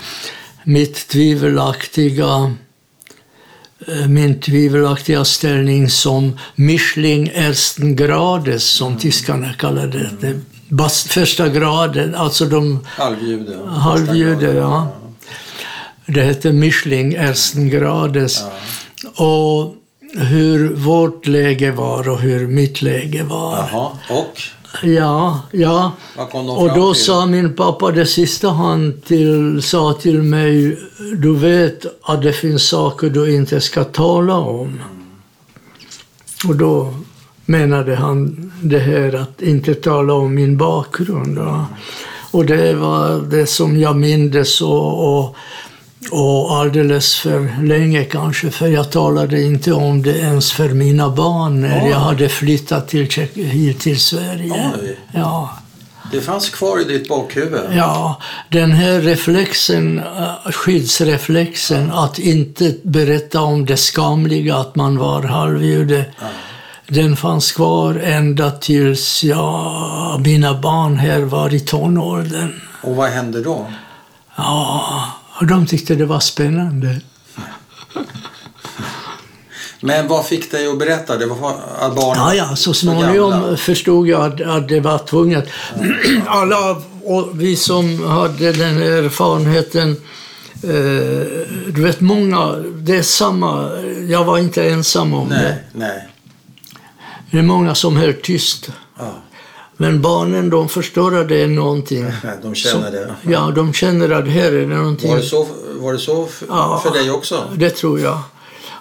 mitt tvivelaktiga min tvivelaktiga ställning som Mischling Ersten Grades, som tyskarna kallade det. Bas, första graden, alltså de Halvjude. halvjude, ja. Det hette Mischling Ersten Grades. Och hur vårt läge var och hur mitt läge var. Jaha, och? Ja, ja. Och då till? sa min pappa det sista han till, sa till mig, du vet att det finns saker du inte ska tala om. Och då menade han det här att inte tala om min bakgrund. Och det var det som jag mindes och, och, och alldeles för länge kanske, för jag talade inte om det ens för mina barn när Oj. jag hade flyttat till, Tjeck- hit till Sverige. Oj. Ja. Det fanns kvar i ditt bakhuvud? Ja, den här reflexen, eh, skyddsreflexen, att inte berätta om det skamliga att man var halvjude, den fanns kvar ända tills ja, mina barn här var i tonåldern. Och vad hände då? Ja, och de tyckte det var spännande. Men vad fick dig att berätta? Det var att barnen Ja, ja, så småningom förstod jag att, att det var tvunget. [CLEARS THROAT] Alla och vi som hade den erfarenheten, eh, du vet många, det är samma, jag var inte ensam om det. Nej, nej. Det är många som höll tyst. Ja, Men barnen de förstår att det är någonting. [LAUGHS] de känner det. Ja, de känner att här är det någonting. Var det så, var det så f- Ja. för dig också? Det tror jag.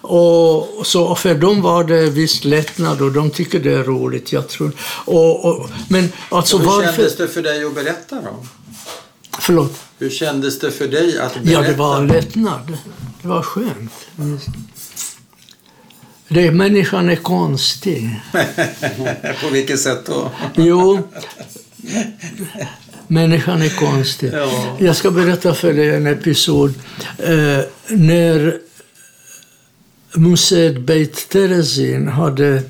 Och så för dem var det visst lättnad och de tycker det är roligt, jag tror. Och, och, men alltså Hur varför... kändes det för dig att berätta då? Förlåt. Hur kändes det för dig att berätta? Ja, det var lättnad. Det var skönt. Det, människan är konstig. [LAUGHS] På vilket sätt då? Jo, människan är konstig. Ja. Jag ska berätta för dig en episod. Eh, när museet Beit Terezin hade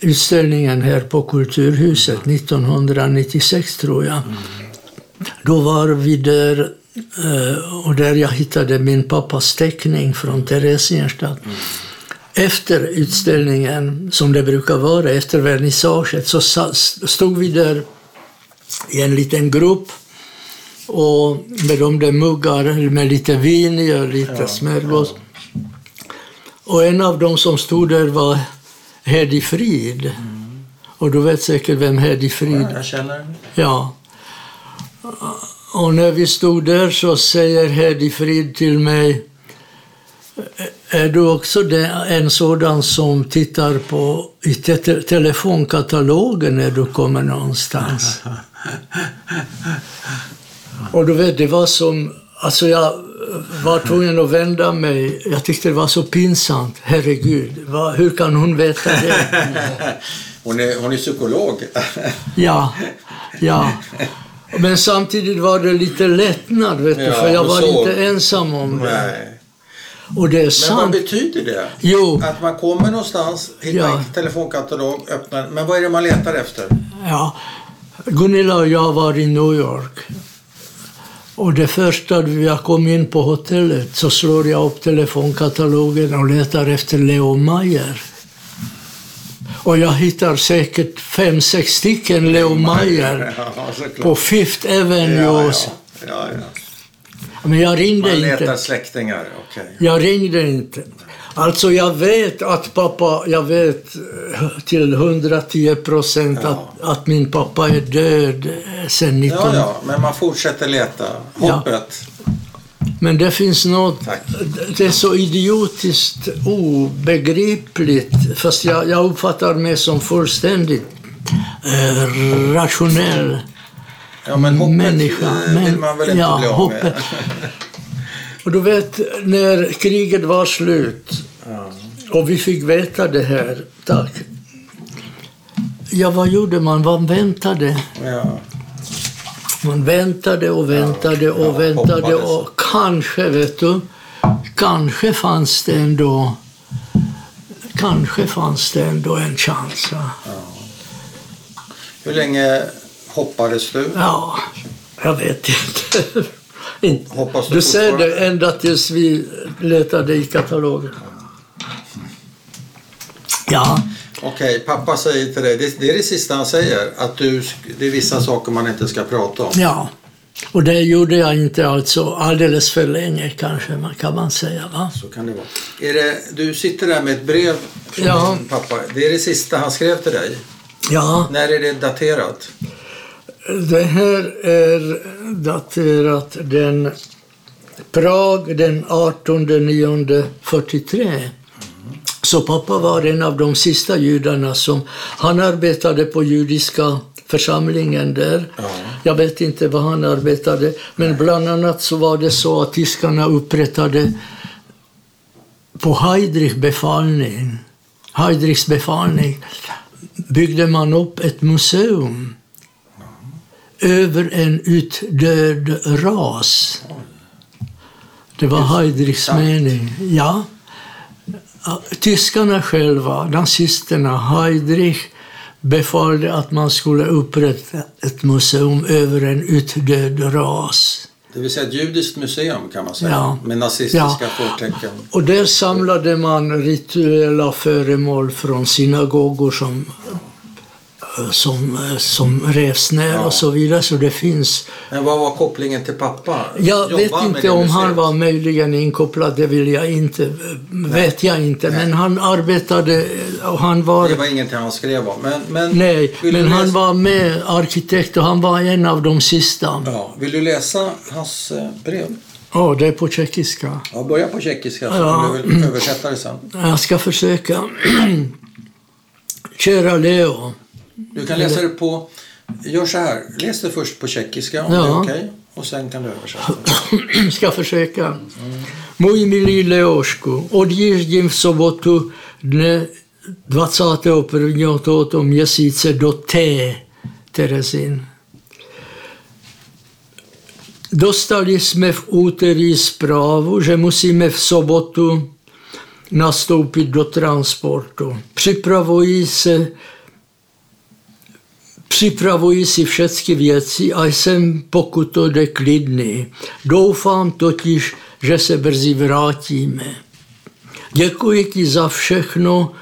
utställningen här på Kulturhuset 1996, tror jag. Då var vi där eh, och där jag hittade min pappas teckning från Theresienstadt. Efter utställningen, som det brukar vara, efter vernissaget, så stod vi där i en liten grupp och med de där muggar med lite vin i och lite smörgås. Och en av dem som stod där var Hedi Frid. Och du vet säkert vem Hedi Frid Jag känner Ja. Och när vi stod där så säger Hedi Frid till mig är du också en sådan som tittar på i te telefonkatalogen när du kommer någonstans? [LAUGHS] Och du vet, det var som... Alltså jag var tvungen att vända mig. Jag tyckte det var så pinsamt. Herregud, vad, hur kan hon veta det? [LAUGHS] Hon är, hon är psykolog. [LAUGHS] Ja, ja. Men samtidigt var det lite lättnad, vet du, Ja, för jag var såg. inte ensam om det. Nej. Och det är Men vad sant. betyder det? Jo, Att man kommer någonstans, hittar Ja. en telefonkatalog, öppnar Men vad är det man letar efter? ja. Gunilla och jag var i New York. Och det första jag kom in på hotellet så slår jag upp telefonkatalogen och letar efter Leo Mayer. Och jag hittar säkert fem, sex stycken Leo Mayer [LAUGHS] Ja, på Fifth Avenue. Ja, ja. Ja, ja. Men jag ringde Man inte. letar släktingar, okej. Jag ringde inte. Alltså jag vet att pappa, jag vet eh, till 110 procent Ja. att, att min pappa är död eh, sen 19... Ja, ja, men man fortsätter leta. Ja. Hoppet. Men det finns något, Tack. det är så idiotiskt obegripligt, fast jag, jag uppfattar mig som fullständigt eh, rationell. Ja, men hoppet Människa, eh, vill men- man väl inte ja, bli av hoppet. med? [LAUGHS] Och du vet, när kriget var slut och vi fick veta det här, tack. Ja, vad gjorde man? Man väntade. Ja. Man väntade och väntade och ja, väntade hoppades. och kanske, vet du, kanske fanns det ändå Kanske fanns det ändå en chans. Hur länge hoppades du? Ja, jag vet inte. Inte- Hoppas du Du ser det ända tills vi letade i katalogen. Ja, Okej, pappa säger till dig, det, det är det sista han säger, att du, det är vissa saker man inte ska prata om. ja. Och det gjorde jag inte alltså alldeles för länge kanske, man- kan man säga. Va? Så kan det vara. Är det, du sitter där med ett brev från Ja. din pappa. Det är det sista han skrev till dig. Ja, När är det daterat? Det här är daterat den Prag den 18 9 43. Så pappa var en av de sista judarna som... Han arbetade på judiska församlingen där. Ja. Jag vet inte vad han arbetade, men bland annat så var det så att tyskarna upprättade på Heidrich befallning, Heidrichs befallning byggde man upp ett museum över en utdöd ras. Det var Heidrichs mening. Ja. Ja, Tyskarna själva, nazisterna, Heidrich befallde att man skulle upprätta ett museum över en utdöd ras. Det vill säga ett judiskt museum kan man säga. Ja. Med nazistiska Ja. förtecken. Och där samlade man rituella föremål från synagogor som, som, som revs ner Ja. och så vidare. Så det finns... Men vad var kopplingen till pappa? Jag Jobbade vet inte om han var möjligen inkopplad, det vill jag inte, vet jag inte. Men han arbetade och han var... Det var ingenting han skrev om. Men, men, Nej, men du han läsa- var med arkitekt och han var en av de sista. Ja, vill du läsa hans eh, brev? Ja, det är på tjeckiska. Ja, börja på tjeckiska så Ja. kan du väl översätta det sen. Jag ska försöka. [CLEARS THROAT] Kära Leo. Du kan läsa det på... Gör så här. Läs det först på tjeckiska om Ja. det är okej. Och sen kan du översätta. [CLEARS THROAT] ska försöka. Můj milý Leošku, odjíždím v sobotu dne 21. tohoto měsíce do T. Terezin. Dostali jsme v úterý zprávu, že musíme v sobotu nastoupit do transportu. Připravují se Připravuji si všechny věci a jsem, pokud to jde, klidný. Doufám totiž, že se brzy vrátíme. Děkuji ti za všechno,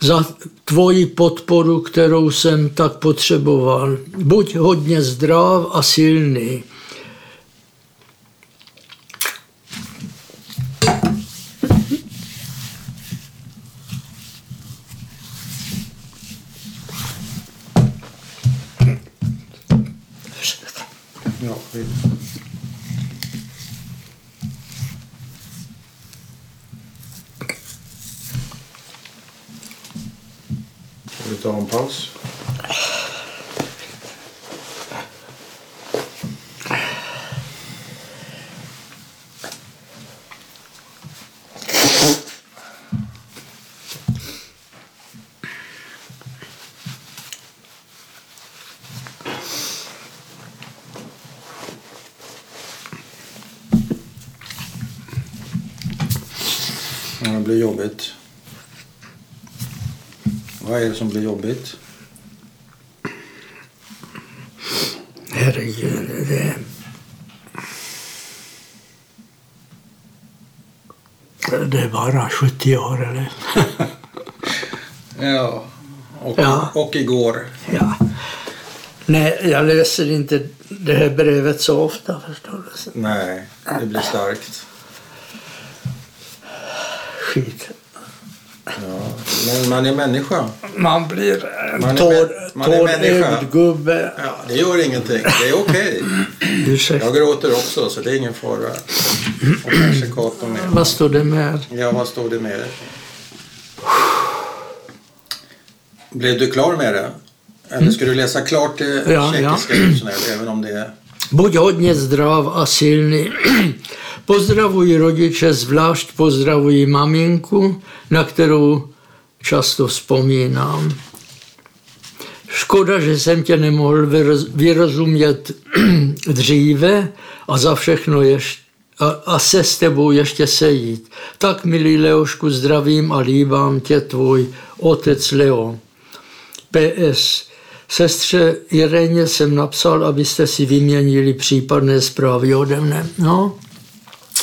za tvoji podporu, kterou jsem tak potřeboval. Buď hodně zdrav a silný. Ska det blir jobbigt. Vad är det som blir jobbigt? Herregud, det... Det är bara 70 år, eller? [LAUGHS] Ja, och, Ja. och igår. Ja. Nej, jag läser inte det här brevet så ofta förstår du. Nej, det blir starkt. Skit. Ja, men man är människa. Man blir en Man man människa. tårögd gubbe. Ja, det gör ingenting. Det är okej. Ursäkta. Jag gråter också, så det är ingen fara. Och kanske Cato med. Vad står det mer? Ja, vad står det med? Blev du klar med det? Eller ska du läsa klart det Ja, tjeckiska ja. även om det är... Buď hodně zdrav a silný. [CLEARS THROAT] Pozdravuji rodiče, zvlášť pozdravuji maminku, na kterou často vzpomínám. Škoda, že jsem tě nemohl vyroz- vyrozumět [CLEARS THROAT] dříve a za všechno ještě a, a se s tebou ještě sejít. Tak, milý Leošku, zdravím a líbám tě, tvůj otec Leo. PS. Sestře Ireně jsem napsal, abyste si vyměnili případné zprávy ode mne. No,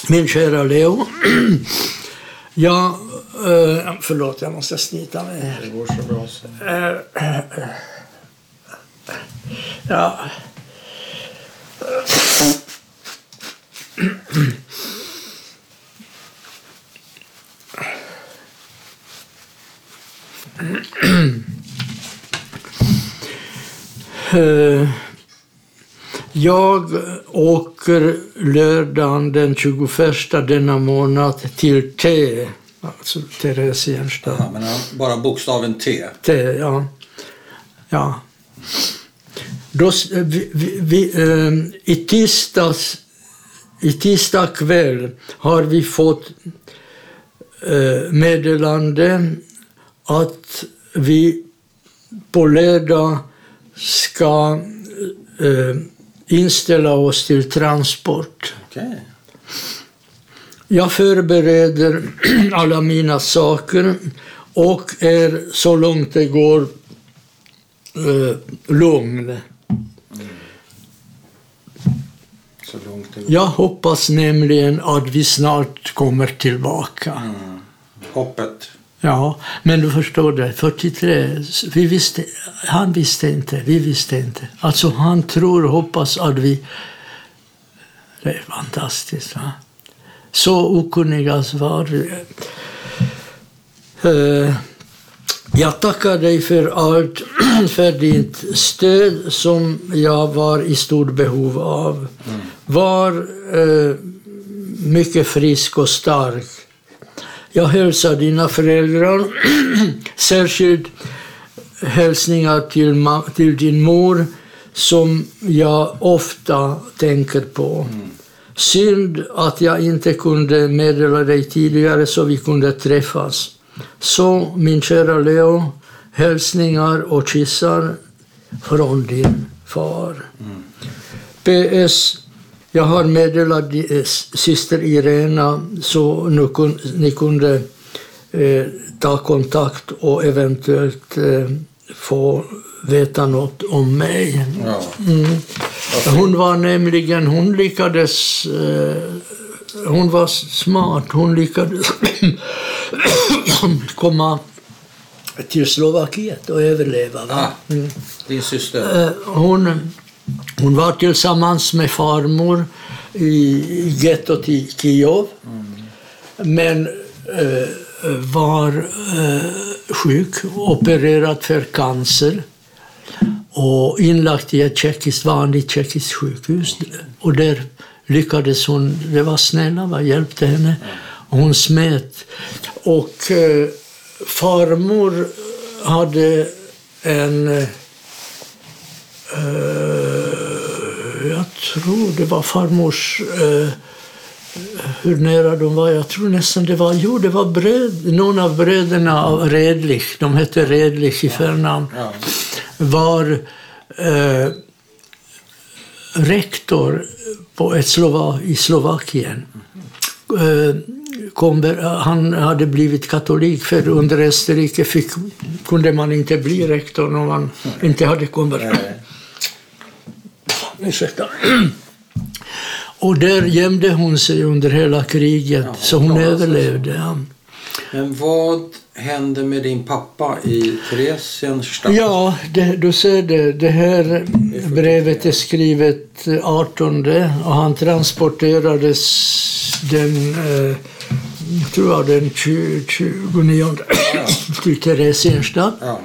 min kära Leo. [CLEARS THROAT] Jag, eh, förlåt, jag måste slita mig. Det går så bra så. Ja. Eh, Jag åker lördagen den 21 denna månad till T, alltså Theresienstadt. Ja, men han- bara bokstaven T. Det, ja. ja. Då, s- vi, vi, ehm, I tisdags i tisdag kväll har vi fått eh, meddelande att vi på lördag ska eh, inställa oss till transport. Okej. Jag förbereder [CLEARS THROAT] alla mina saker och är så långt det går eh, lugn. Går. Jag hoppas nämligen att vi snart kommer tillbaka. Hoppet. Ja, men du förstår det, 43, vi visste, han visste inte, vi visste inte. Alltså han tror hoppas att vi... Det är fantastiskt. Va? Så okunniga var. Eh, Jag tackar dig för allt, [CLEARS THROAT] för ditt stöd som jag var i stort behov av. Var eh, mycket frisk och stark. Jag hälsar dina föräldrar, [CLEARS THROAT] särskilt hälsningar till, till din mor som jag ofta tänker på. Synd att jag inte kunde meddela dig tidigare så vi kunde träffas. Så min kära Leo, hälsningar och kyssar från din far. PS. Jag har meddelat eh, syster Irena så nu kun, ni kunde eh, ta kontakt och eventuellt eh, få veta något om mig. Mm. Hon var nämligen, hon lyckades, eh, hon var smart, hon lyckades [COUGHS] komma till Slovakiet och överleva. Va? Ah, din syster. Eh, Hon, hon var tillsammans med farmor i gettot i Kiev. Men eh, var eh, sjuk, opererad för cancer och inlagt i ett tjeckiskt, vanligt tjeckiskt sjukhus. Och där lyckades hon, det var snälla, va, hjälpte henne. Hon smet. Och eh, farmor hade en eh, jag tror det var farmors... eh, hur nära de var. Jag tror nästan det var... Jo, det var bröd, någon av bröderna av Redlich, de hette Redlich i förnamn, Ja. Var eh, rektor på ett Slova, i Slovakien. Eh, konver- han hade blivit katolik, för under Österrike fick, kunde man inte bli rektor om man inte hade konverterat. Ursäkta. Och där gömde hon sig under hela kriget, Ja, så hon sig överlevde. Ja. Men vad hände med din pappa i Theresienstadt? Ja, det, du ser det. Det här brevet är skrivet 18 och han transporterades den, eh, jag tror jag den 20, 29 [CLEARS THROAT] till Theresienstadt. Ja.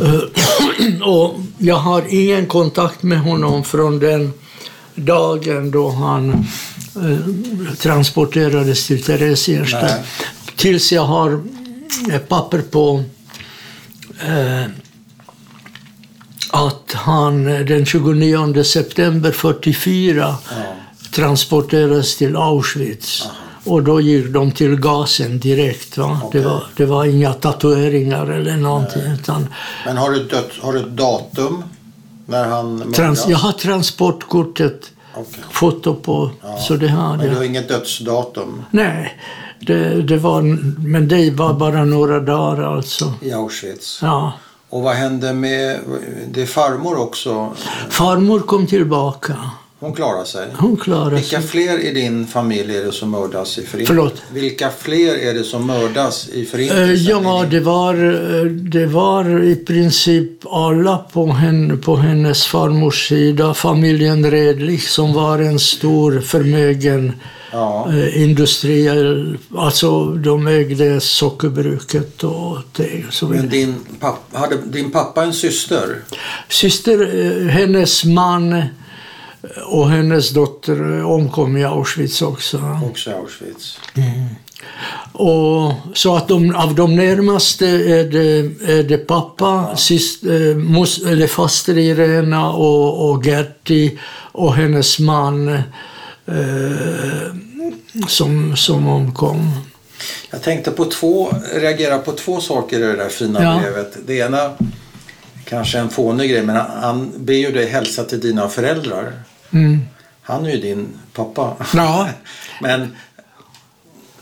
Eh, [CLEARS THROAT] och jag har ingen kontakt med honom från den dagen då han eh, transporterades till Theresienstadt. Tills jag har ett papper på eh, att han eh, den 29 september 44 transporterades till Auschwitz. Och då gick de till gasen direkt. Va? Okej. Det, var, det var inga tatueringar eller någonting. Utan Men har du, dött, har du ett datum när han trans, jag har transportkortet, Okej. foto på, så det har Men du har inget dödsdatum Nej, det, det var, men det var bara några dagar alltså. i Auschwitz? Ja. Och vad hände med... Det farmor också. Farmor kom tillbaka. Hon klarar sig. Hon klarade Vilka sig. fler i din familj är det som mördas i förintelsen? Förlåt? Vilka fler är det som mördas i förintelsen? Ja, I din- det var, eh, det var i princip alla på, henne, på hennes farmors sida. Familjen Redlich som var en stor förmögen Ja. eh, industriell... Alltså de ägde sockerbruket och det. Så Men vidare. din pappa, hade din pappa en syster? Syster, eh, hennes man och hennes dotter omkom i Auschwitz också. Också Auschwitz. Och, så att de, av de närmaste är det, är det pappa, syst, eh, mos, eller faster Irena och, och Gerti och hennes man eh, som, som omkom. Jag tänkte på två, reagera på två saker i det där fina Ja. brevet. Det ena, kanske en fånig grej, men han, han ber ju dig hälsa till dina föräldrar. Mm. Han är ju din pappa. Ja. [LAUGHS] Men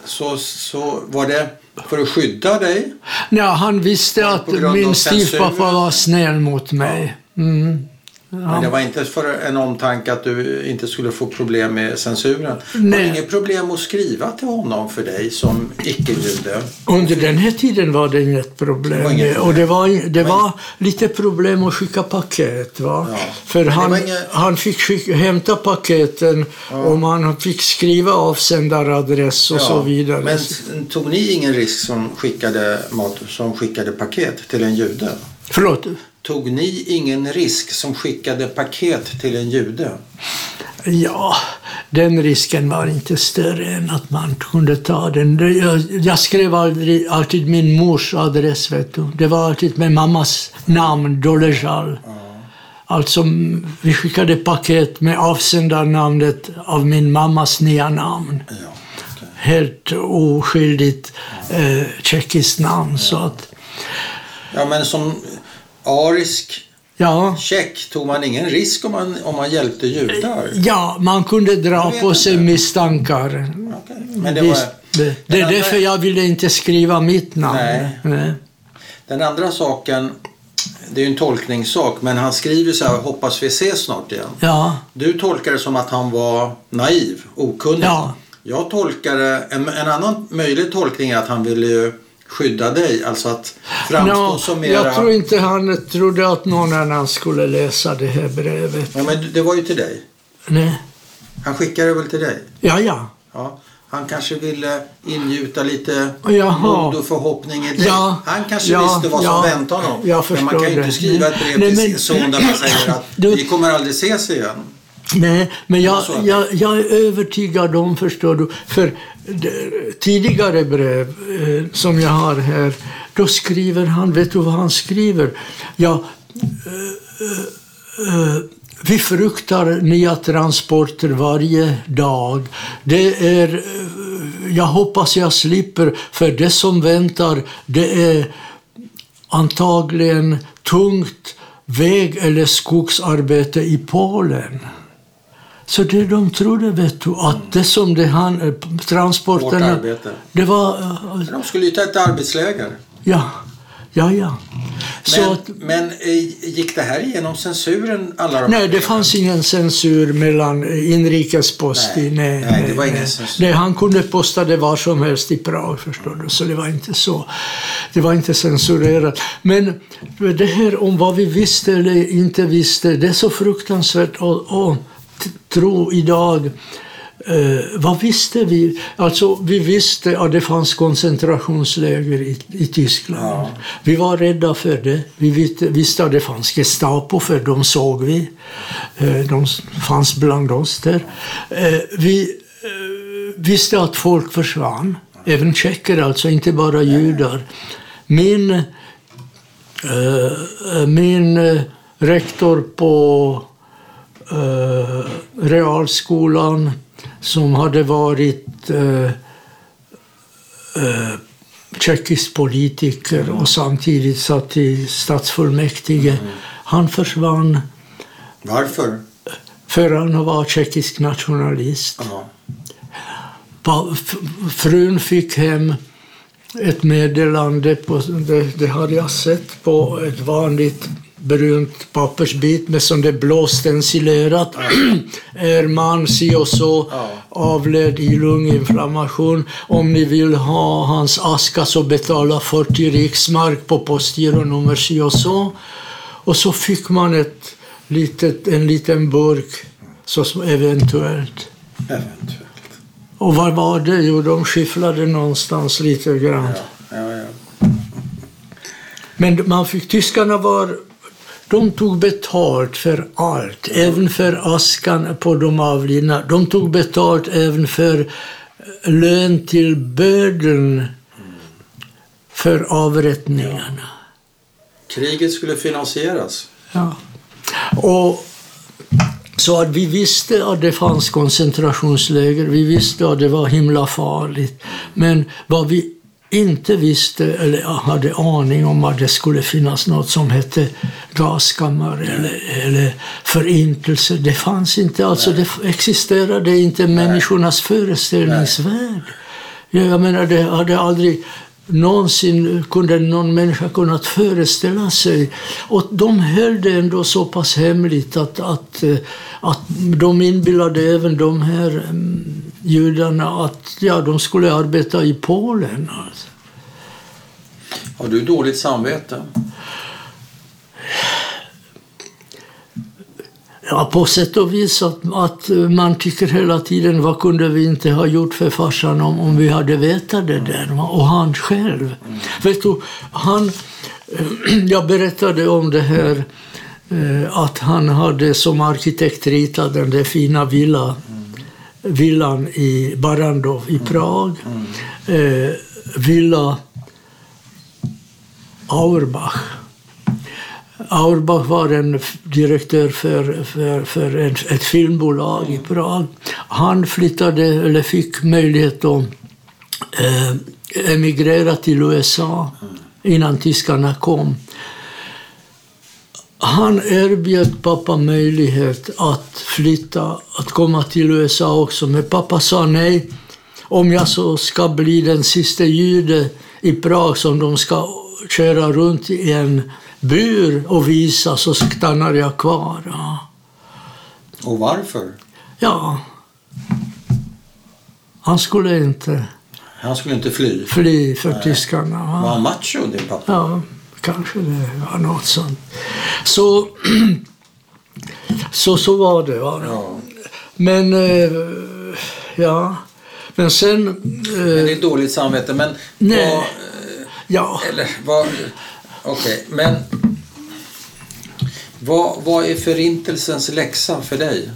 så, så var det för att skydda dig? Ja, han visste att min styvpappa var snäll mot mig. Mm. Men det var inte för en omtanke att du inte skulle få problem med censuren? Var det Nej. inget problem att skriva till honom för dig som icke-jude? Under den här tiden var det inget problem. Det var inget problem. Och det var, det var lite problem att skicka paket. Va? Ja. För han, inget- han fick skicka, hämta paketen och man fick skriva avsändaradress och så vidare. Men tog ni ingen risk som skickade, mat, som skickade paket till en jude? Förlåt? Tog ni ingen risk som skickade paket till en jude? Ja, den risken var inte större än att man kunde ta den. Jag, jag skrev aldrig, alltid min mors adress. Vet du. Det var alltid med mammas namn, Dolejal. Alltså, m- vi skickade paket med avsändarnamnet av min mammas nya namn. Ja, okej. Helt oskyldigt eh, tjeckiskt namn. Så att, ja men som arisk ja, tjeck tog man ingen risk om man, om man hjälpte judar? ja, man kunde dra på sig inte. misstankar. Okej. Men det var, det, det är andra- därför jag ville inte skriva mitt namn. Nej. Nej. den andra saken, det är ju en tolkningssak, men han skriver så här, hoppas vi ses snart igen. Ja, Du tolkar det som att han var naiv, okunnig. Ja. Jag tolkar det, en, en annan möjlig tolkning är att han ville ju skydda dig, alltså att framstå Nå, som mera... jag tror inte han trodde att någon annan skulle läsa det här brevet. Ja, men det var ju till dig. Nej. Han skickade det väl till dig? Ja, ja. Ja. Han kanske ville ingjuta lite Jaha. mod och förhoppning i dig. Ja, Han kanske ja, visste vad som ja. väntade honom. Men man kan ju inte skriva ett brev Nej, till sin son där man [LAUGHS] säger att Du- vi kommer aldrig ses igen. Nej, men jag, jag, jag är övertygad om, förstår du, för tidigare brev eh, som jag har här, då skriver han, vet du vad han skriver? Ja, eh, eh, vi fruktar nya transporter varje dag. Det är, eh, jag hoppas jag slipper, för det som väntar, det är antagligen tungt väg eller skogsarbete i Polen. Så det de trodde, vet du, att det som det han, eh, transporterna... Det var... eh, De skulle ju ta ett arbetsläger. Ja, Ja, ja. Men, att, men eh, gick det här igenom censuren? Alla de nej, det fanns ingen censur mellan inrikespost Nej. Nej, nej, det var ingen censur. Nej, han kunde posta det var som helst i Prag, förstår du. Så det var inte så. Det var inte censurerat. Men det här om vad vi visste eller inte visste, det är så fruktansvärt att t- tro idag. Eh, vad visste vi? Alltså, vi visste att det fanns koncentrationsläger i, i Tyskland. Ja. Vi var rädda för det. Vi visste, visste att det fanns Gestapo, för de såg vi. Eh, De fanns bland oss där. Eh, Vi eh, visste att folk försvann. Även tjecker, alltså inte bara judar. Min, eh, min eh, rektor på eh, realskolan som hade varit eh, eh, tjeckisk politiker och samtidigt satt i stadsfullmäktige. Han försvann Varför? för han var tjeckisk nationalist. F- Frun fick hem ett meddelande, på, det, det hade jag sett på ett vanligt brunt pappersbit med som det blå stencilerat. [CLEARS THROAT] är man si och så avled i lunginflammation. Om ni vill ha hans aska så betala 40 riksmark på postgironummer si och så. Och så fick man ett litet, en liten burk så som eventuellt. Eventuellt. Och vad var det? Jo, de skifflade någonstans lite grann. Ja, ja, ja. Men man fick, tyskarna var, de tog betalt för allt, även för askan på de avlidna. De tog betalt även för lön till bödeln för avrättningarna. Kriget skulle finansieras. Ja. Och så att vi visste att det fanns koncentrationsläger, vi visste att det var himla farligt. Men vad vi inte visste eller hade aning om att det skulle finnas något som hette gaskammare eller, eller förintelse. Det fanns inte, alltså det existerade inte i människornas föreställningsvärld. Ja, Jag menar, det hade aldrig någonsin kunde någon människa kunnat föreställa sig. Och de höll det ändå så pass hemligt att, att, eh, att de inbillade även de här mm, judarna att ja, de skulle arbeta i Polen. Alltså. Har du dåligt samvete? Ja, på sätt och vis att, att man tycker hela tiden vad kunde vi inte ha gjort för farsan om, om vi hade vetat det där. Och han själv. Vet du, han, [CLEARS THROAT] jag berättade om det här eh, att han hade som arkitekt ritat den där fina villa, villan i Barandov i Prag. Eh, villa Auerbach. Auerbach var en direktör för, för, för ett, ett filmbolag i Prag. Han flyttade, eller fick möjlighet att eh, emigrera till USA innan tyskarna kom. Han erbjöd pappa möjlighet att flytta, att komma till USA också. Men pappa sa nej. Om jag så ska bli den sista jude i Prag som de ska köra runt i en bur och visa så stannar jag kvar. Ja. Och varför? ja. Han skulle inte Han skulle inte fly. fly för tyskarna. Var va? han macho, din pappa? Ja, kanske det var något sånt. Så, [CLEARS THROAT] så, så var det. Va? Ja. Men, eh, ja. Men sen... Men det Eh, är dåligt samvete. Men Nej. vad... ja, Eller vad... Okej, men... Vad, vad är förintelsens läxa för dig?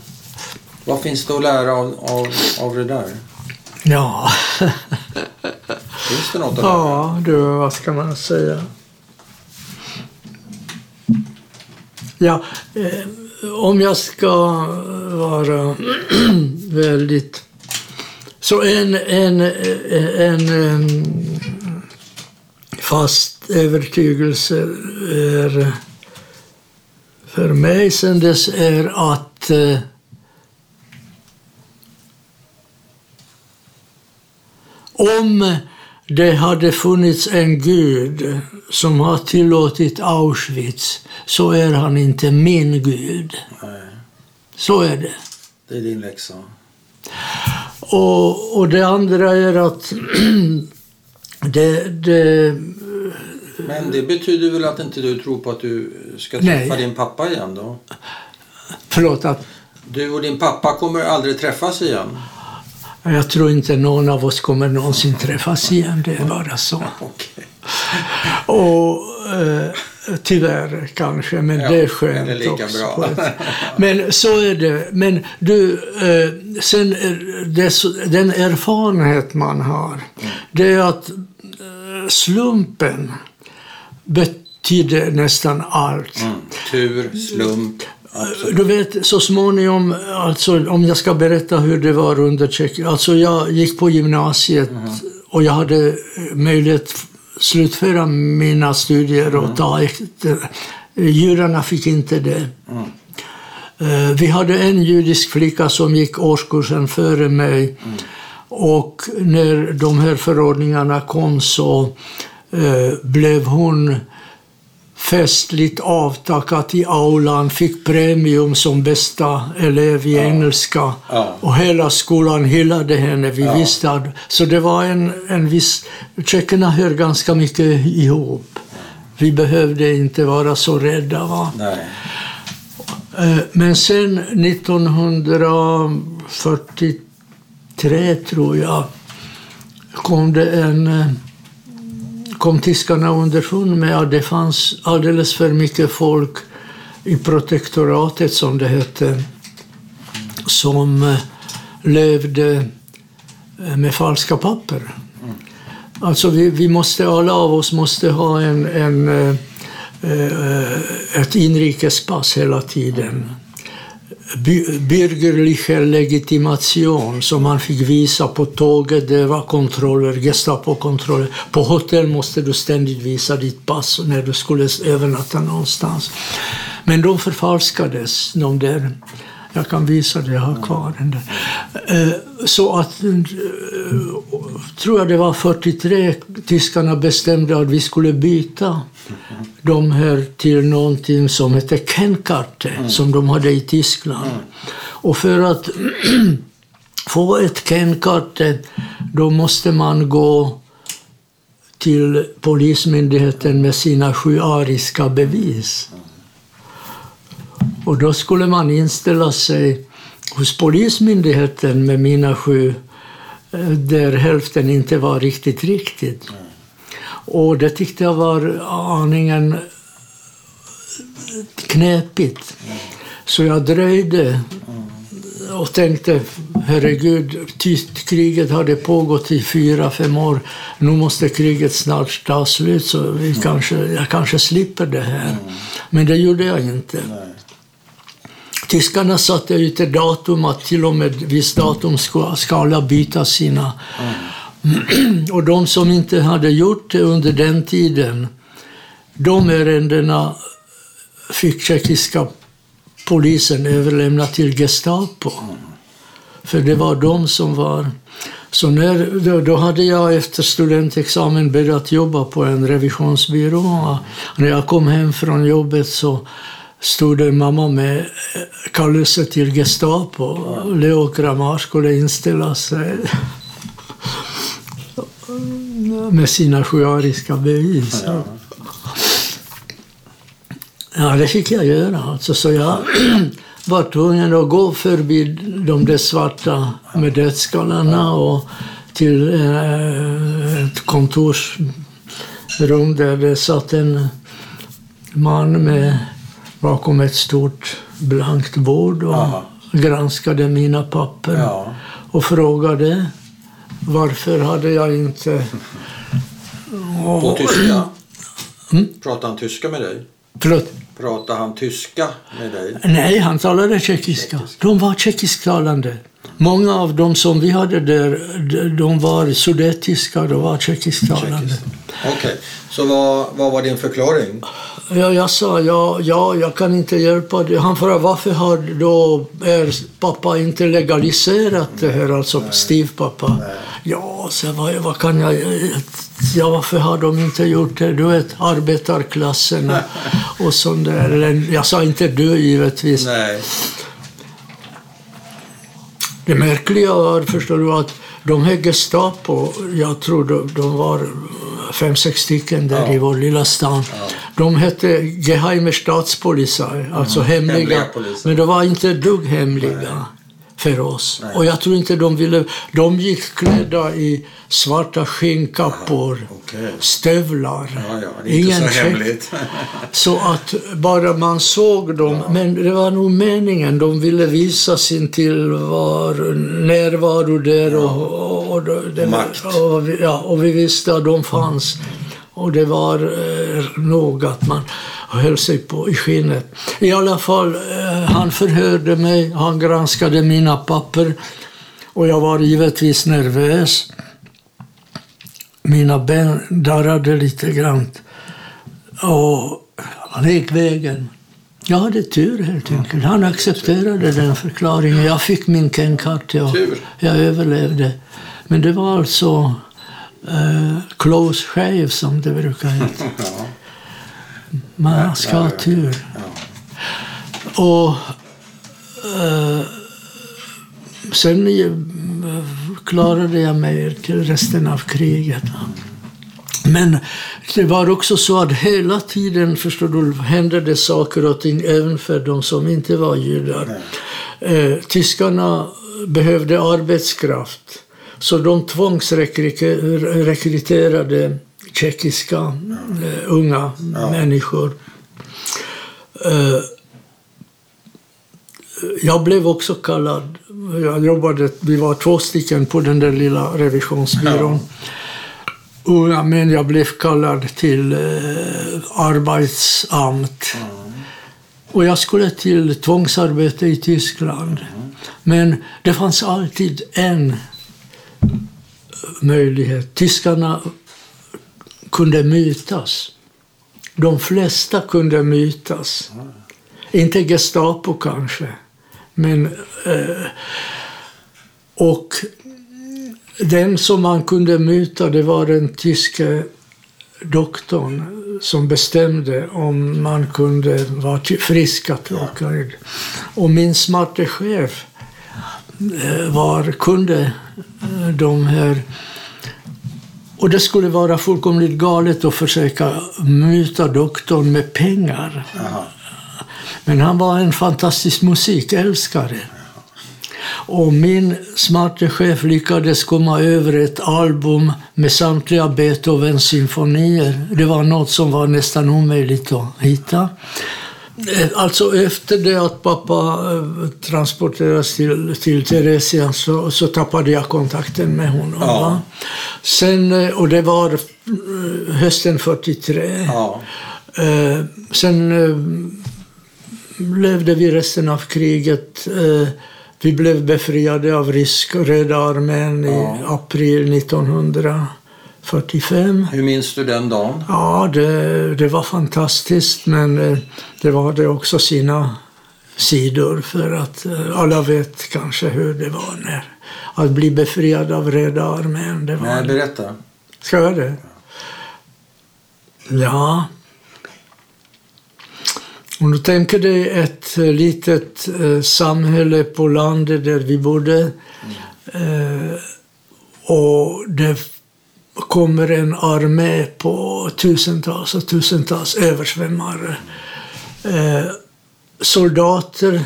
Vad finns det att lära av, av, av det där? ja. [LAUGHS] Finns det något att lära? ja, du, vad ska man säga? Ja, eh, om jag ska vara [CLEARS THROAT] väldigt... Så en, en, eh, en, en fast övertygelse är eh, för mig sen dess är att eh, om det hade funnits en gud som har tillåtit Auschwitz, så är han inte min gud. Nej, Så är det. det är din läxa. Och, och det andra är att [CLEARS THROAT] det, det, Men det betyder väl att inte du tror på att du ska Nej. träffa din pappa igen då? förlåt att Du och din pappa kommer aldrig träffas igen? Jag tror inte någon av oss kommer någonsin träffas igen, det är bara så. [LAUGHS] Och eh, tyvärr kanske, men Ja, det är men skönt det är lika också. [LAUGHS] Men så är det. Men du, eh, sen är det, den erfarenhet man har, Mm. det är att eh, slumpen betyder nästan allt. Mm. Tur, slump. Absolut. Du vet, så småningom, alltså, om jag ska berätta hur det var under Tjeckien. Alltså jag gick på gymnasiet och jag hade möjlighet att slutföra mina studier och ta efter. Judarna fick inte det. Eh, Vi hade en judisk flicka som gick årskursen före mig. Och när de här förordningarna kom så eh, blev hon festligt avtackat i aulan, fick premium som bästa elev i engelska. Ja. Och hela skolan hyllade henne. Vi visste att, så det var en, en viss... Tjeckerna hör ganska mycket ihop. Vi behövde inte vara så rädda. Va? Nej. Eh, Men sen 1943, tror jag, kom det en... kom tyskarna underfund med att det fanns alldeles för mycket folk i protektoratet, som det hette, som eh, levde eh, med falska papper. Alltså vi, vi måste, alla av oss måste ha en, en, eh, ett inrikespass hela tiden. By- Bürgerliche legitimation som man fick visa på tåget, det var kontroller, Gestapo-kontroller. På hotell måste du ständigt visa ditt pass när du skulle övernatta någonstans. Men de förfalskades, de där. Jag kan visa det, jag har kvar den där. Eh, Så att, eh, tror jag det var 43, tyskarna bestämde att vi skulle byta de här till någonting som heter Kenkarte, som de hade i Tyskland. Och för att [CLEARS THROAT] få ett Kenkarte, då måste man gå till Polismyndigheten med sina sju ariska bevis. Och då skulle man inställa sig hos Polismyndigheten med mina sju, eh, där hälften inte var riktigt riktigt. Och det tyckte jag var aningen knepigt. Så jag dröjde och tänkte, herregud, kriget hade pågått i fyra, fem år. Nu måste kriget snart ta slut, så vi kanske, jag kanske slipper det här. Men det gjorde jag inte. Tyskarna satte ut ett datum att till och med visst datum ska, ska alla byta sina. [CLEARS THROAT] Och de som inte hade gjort det under den tiden, de ärendena fick tjeckiska polisen överlämna till Gestapo. För det var de som var... Så när, då, då hade jag efter studentexamen börjat jobba på en revisionsbyrå. När jag kom hem från jobbet så stod det mamma med eh, kallelse till Gestapo. Leo Kramar skulle inställa sig med sina sjuariska bevis. Ja. Ja, det fick jag göra. Alltså, så jag [CLEARS THROAT] var tvungen att gå förbi de där svarta med dödsskallarna och till eh, ett kontorsrum där det satt en man med, bakom ett stort blankt bord och Aha. granskade mina papper Ja. och frågade varför hade jag inte... På tyska? [CLEARS THROAT] Mm. Pratar han tyska med dig? Förlåt. Pratar han tyska med dig? Nej, han talade tjeckiska. De var tjeckisktalande. Många av dem som vi hade där, de- var sudetiska, de var tjeckisktalande. Okej, så vad, vad var din förklaring? Ja, jag sa ja, ja, jag kan inte hjälpa dig. Han frågade varför har då er pappa inte legaliserat det här, alltså styvpappa? Ja, så vad, vad kan jag... Ja, varför har de inte gjort det? Du vet, arbetarklassen och, [LAUGHS] och sånt där. Eller, Jag sa inte du givetvis. Nej. Det märkliga var, förstår du, att de här Gestapo, jag tror de, de var fem, sex stycken där Ja. i vår lilla stan. De hette Geheime Staatspolizei, alltså hemliga. Mm. Hemliga poliser. Men de var inte dugg hemliga för oss. Och jag tror inte de ville... De gick klädda i svarta skinnkappor, okej. stövlar. Ja, ja, det är inte så hemligt. [LAUGHS] Så att bara man såg dem, men det var nog meningen, de ville visa sin tillvar, närvaro där och, och, och, det, Makt. och, ja, och vi visste att de fanns. Och det var eh, nog att man höll sig på i skinnet. I alla fall, eh, han förhörde mig, han granskade mina papper och jag var givetvis nervös. Mina ben darrade lite grann. Och han gick vägen. Jag hade tur helt enkelt. Han accepterade den förklaringen. Jag fick min kenkarte och Tur. jag överlevde. Men det var alltså eh, close shave som det brukar heta. [LAUGHS] Man ska ha tur. Och eh, sen eh, klarade jag mig till resten av kriget. Men det var också så att hela tiden förstår du, hände det saker och ting även för de som inte var judar. Eh, tyskarna behövde arbetskraft. Så de tvångsrekryterade tjeckiska eh, unga människor. Eh, jag blev också kallad. Jag jobbade, vi var två stycken på den där lilla revisionsbyrån. Unga män, jag blev kallad till eh, arbetsamt. Och jag skulle till tvångsarbete i Tyskland. Men det fanns alltid en möjlighet. Tyskarna kunde mytas. De flesta kunde mytas. Inte Gestapo kanske. Men, eh, och den som man kunde myta det var den tyske doktorn som bestämde om man kunde vara frisk att åka in. Och min smarte chef eh, var, kunde eh, de här och det skulle vara fullkomligt galet att försöka muta doktorn med pengar. Men han var en fantastisk musikälskare. Och min smarte chef lyckades komma över ett album med samtliga Beethovens symfonier. Det var något som var nästan omöjligt att hitta. Eh, Alltså efter det att pappa eh, transporterades till, till Theresia så, så tappade jag kontakten med honom. Ja. va. Sen, eh, och det var hösten 43. Ja. Eh, sen eh, levde vi resten av kriget. Eh, vi blev befriade av ryska Röda armén i april 1945. Hur minns du den dagen? Ja, det, det var fantastiskt, men eh, det var det också sina sidor för att eh, alla vet kanske hur det var när att bli befriad av Röda armén. Det var Nej, berätta. Ska jag det? Ja. Om du tänker dig ett litet eh, samhälle på landet där vi bodde eh, och det kommer en armé på tusentals och tusentals översvämmare. Eh, soldater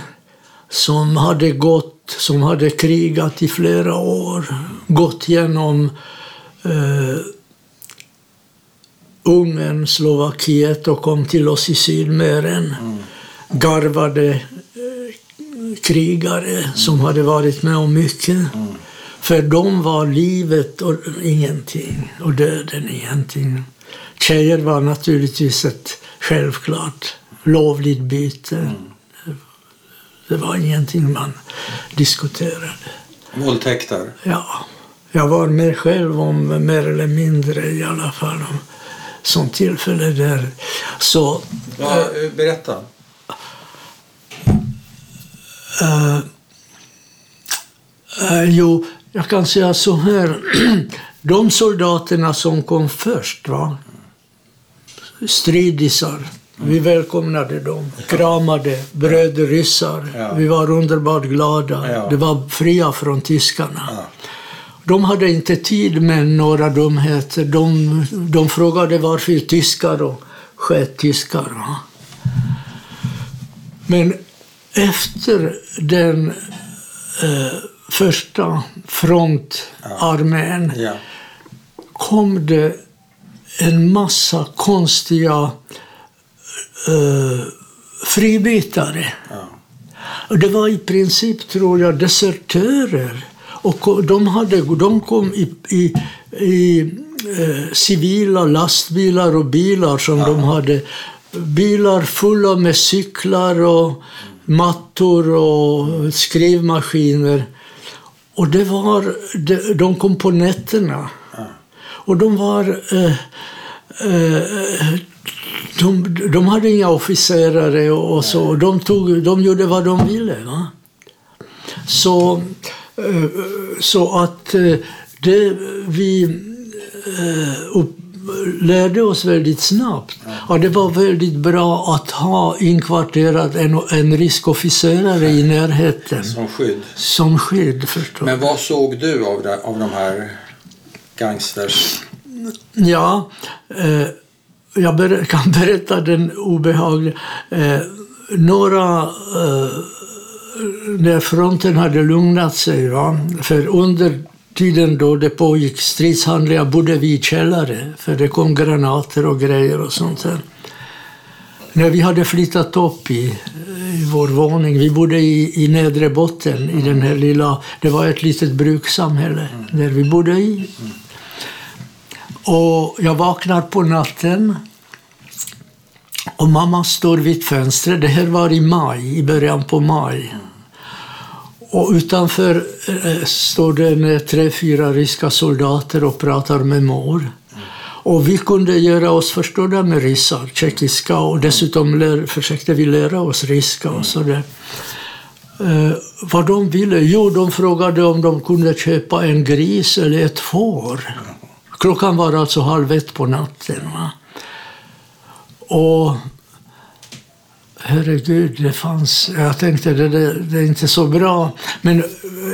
som hade gått, som hade krigat i flera år, gått genom eh, Ungern, Slovakiet och kom till oss i Sydmären. Garvade eh, krigare som hade varit med om mycket. För dem var livet och ingenting och döden ingenting. Tjejer var naturligtvis ett självklart lovligt byte. Det var ingenting man diskuterade. Våldtäkter. Ja, jag var med själv om mer eller mindre i alla fall. Om sånt tillfälle där. Så, Ja, eh, berätta. eh, eh, jo, jag kan säga så här. [CLEARS THROAT] De soldaterna som kom först, va? stridisar, vi välkomnade dem, kramade, bröder ryssar. Ja. Vi var underbart glada. Ja. Det var fria från tyskarna. Ja. De hade inte tid med några dumheter. De, de frågade varför tyskar och sköt tyskar. va. Men efter den eh, första frontarmén Ja. kom det en massa konstiga eh, fribytare. Ja. Det var i princip, tror jag, desertörer. Och de, hade, de kom i, i, i eh, civila lastbilar och bilar som de hade. Bilar fulla med cyklar och mattor och skrivmaskiner. Och det var, de, de kom på nätterna. Och de var... Eh, eh, de, de hade inga officerare och, och så. De, tog, de gjorde vad de ville. Va? Så, eh, så att eh, det vi eh, upp, lärde oss väldigt snabbt. Ja, det var väldigt bra att ha inkvarterat en, en riskofficerare i närheten Som skydd. som skydd förstås. Men vad såg du av, det, av de här gangsters? Ja, eh, jag ber kan [LAUGHS] berätta den obehagliga. Eh, några, eh, när fronten hade lugnat sig, va? för under tiden då det pågick stridshandlingar bodde vi i källare, för det kom granater och grejer och sånt där. När vi hade flyttat upp i, i vår våning, vi bodde i, i nedre botten i den här lilla, det var ett litet brukssamhälle där vi bodde i. Och jag vaknar på natten och mamma står vid fönstret. Det här var i maj, i början på maj. Och utanför eh, står det med tre, fyra ryska soldater och pratar med mor. Och vi kunde göra oss förstådda med ryssar, tjeckiska och dessutom lär, försökte vi lära oss ryska och sådär. Eh, vad de ville? Jo, de frågade om de kunde köpa en gris eller ett får. Klockan var alltså halv ett på natten. Va? Och herregud, det fanns... Jag tänkte det, det, det är inte så bra. Men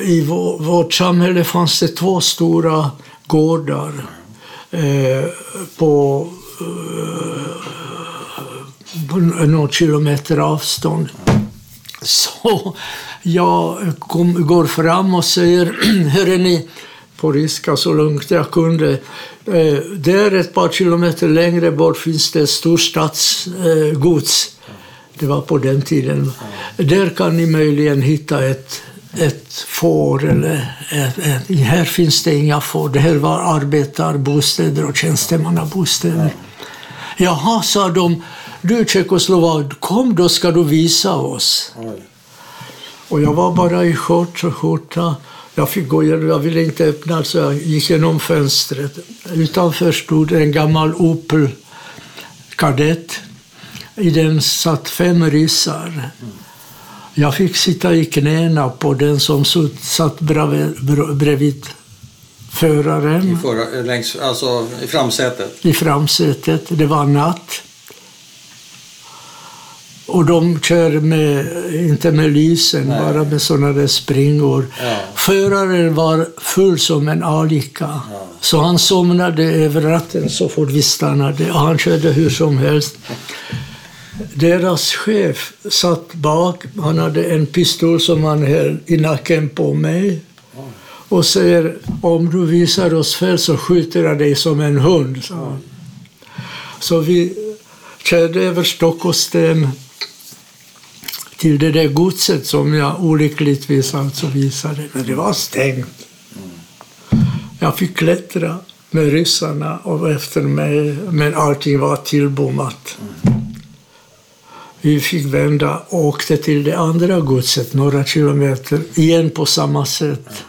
i vår, vårt samhälle fanns det två stora gårdar eh, på, eh, på någon kilometer avstånd. Så jag kom, går fram och säger, [CLEARS THROAT] hörre ni, på ryska så långt jag kunde. Eh, där ett par kilometer längre bort finns det ett storstadsgods. Eh, det var på den tiden. Där kan ni möjligen hitta ett, ett får. Eller ett, ett, här finns det inga får. Det här var arbetarbostäder och tjänstemannabostäder. Jaha, sa de. Du Tjeckoslovak, kom då ska du visa oss. Och jag var bara i shorts och skjorta. Jag fick gå igenom, jag ville inte öppna så jag gick genom fönstret. Utanför stod en gammal Opel Kadett. I den satt fem ryssar. Jag fick sitta i knäna på den som satt bredvid, föraren I, förra, längs, alltså, I framsätet. i framsätet. Det var natt. Och de kör med, inte med lysen, Nej. bara med sådana där springor. Ja. Föraren var full som en alika. Så han somnade över ratten så fort vi stannade. Och han körde hur som helst. Deras chef satt bak. Han hade en pistol som han höll i nacken på mig. Och säger om du visar oss fel så skjuter jag dig som en hund. sa han. Så vi körde över stock och sten till det där godset som jag olyckligtvis alltså visade. Men det var stängt. Jag fick klättra med ryssarna och efter mig, men allting var tillbommat. Vi fick vända och åkte till det andra godset, några kilometer, igen på samma sätt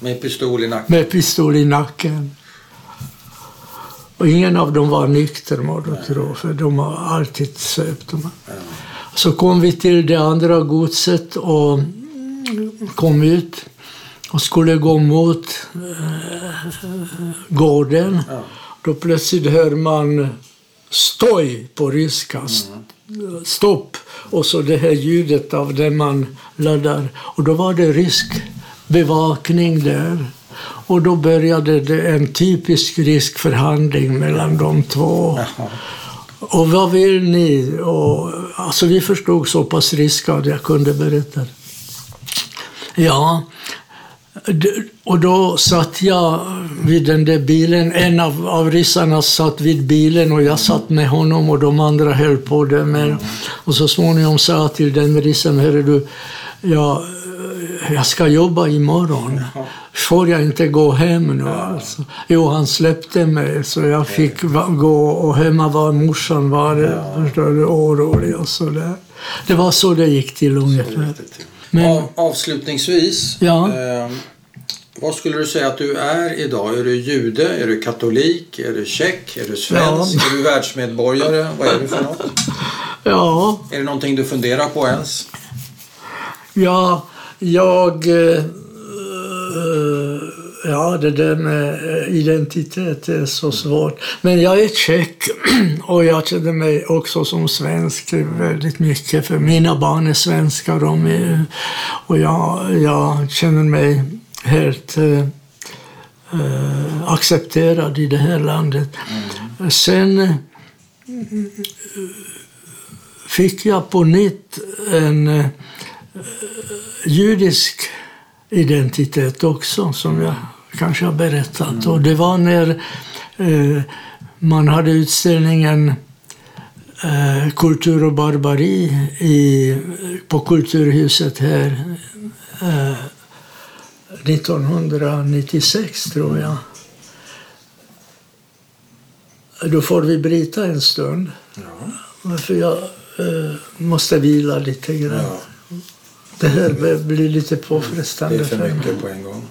Med pistol i nacken. med pistol i nacken. Och ingen av dem var nykter må du tro, för de har alltid söpt. De. Så kom vi till det andra godset och kom ut och skulle gå mot eh, gården. Då plötsligt hör man stoj på ryska. Stopp! Och så det här ljudet av det man laddar. Och då var det rysk bevakning där. Och då började det en typisk rysk förhandling mellan de två. Och vad vill ni? Och, alltså vi förstod så pass ryska att jag kunde berätta. Ja, och då satt jag vid den där bilen. En av, av ryssarna satt vid bilen och jag satt med honom och de andra höll på det. Men, och så småningom sa jag till den ryssen, hörru du, jag, jag ska jobba imorgon. Får jag inte gå hem nu? Alltså. Jo, han släppte mig så jag fick gå och hemma var morsan var orolig och så där. Det var så det gick till ungefär. Men- Av, avslutningsvis, Ja. eh, vad skulle du säga att du är idag? Är du jude? Är du katolik? Är du tjeck? Är du svensk? Ja. Är du världsmedborgare? Vad är du för något? [LAUGHS] Ja, Är det någonting du funderar på ens? Ja, jag... eh, Ja, det där med eh, identitet är så svårt. Men jag är tjeck [CLEARS THROAT] och jag känner mig också som svensk väldigt mycket. För mina barn är svenskar de är, och jag, jag känner mig helt eh, accepterad i det här landet. Sen eh, fick jag på nytt en eh, judisk identitet också, som jag kanske har berättat. Och det var när eh, man hade utställningen eh, Kultur och barbari i, på Kulturhuset här eh, 1996, tror jag. Då får vi bryta en stund. För jag eh, måste vila lite grann. Ja, Det här blir lite det påfrestande är för för mig. mycket på en gång.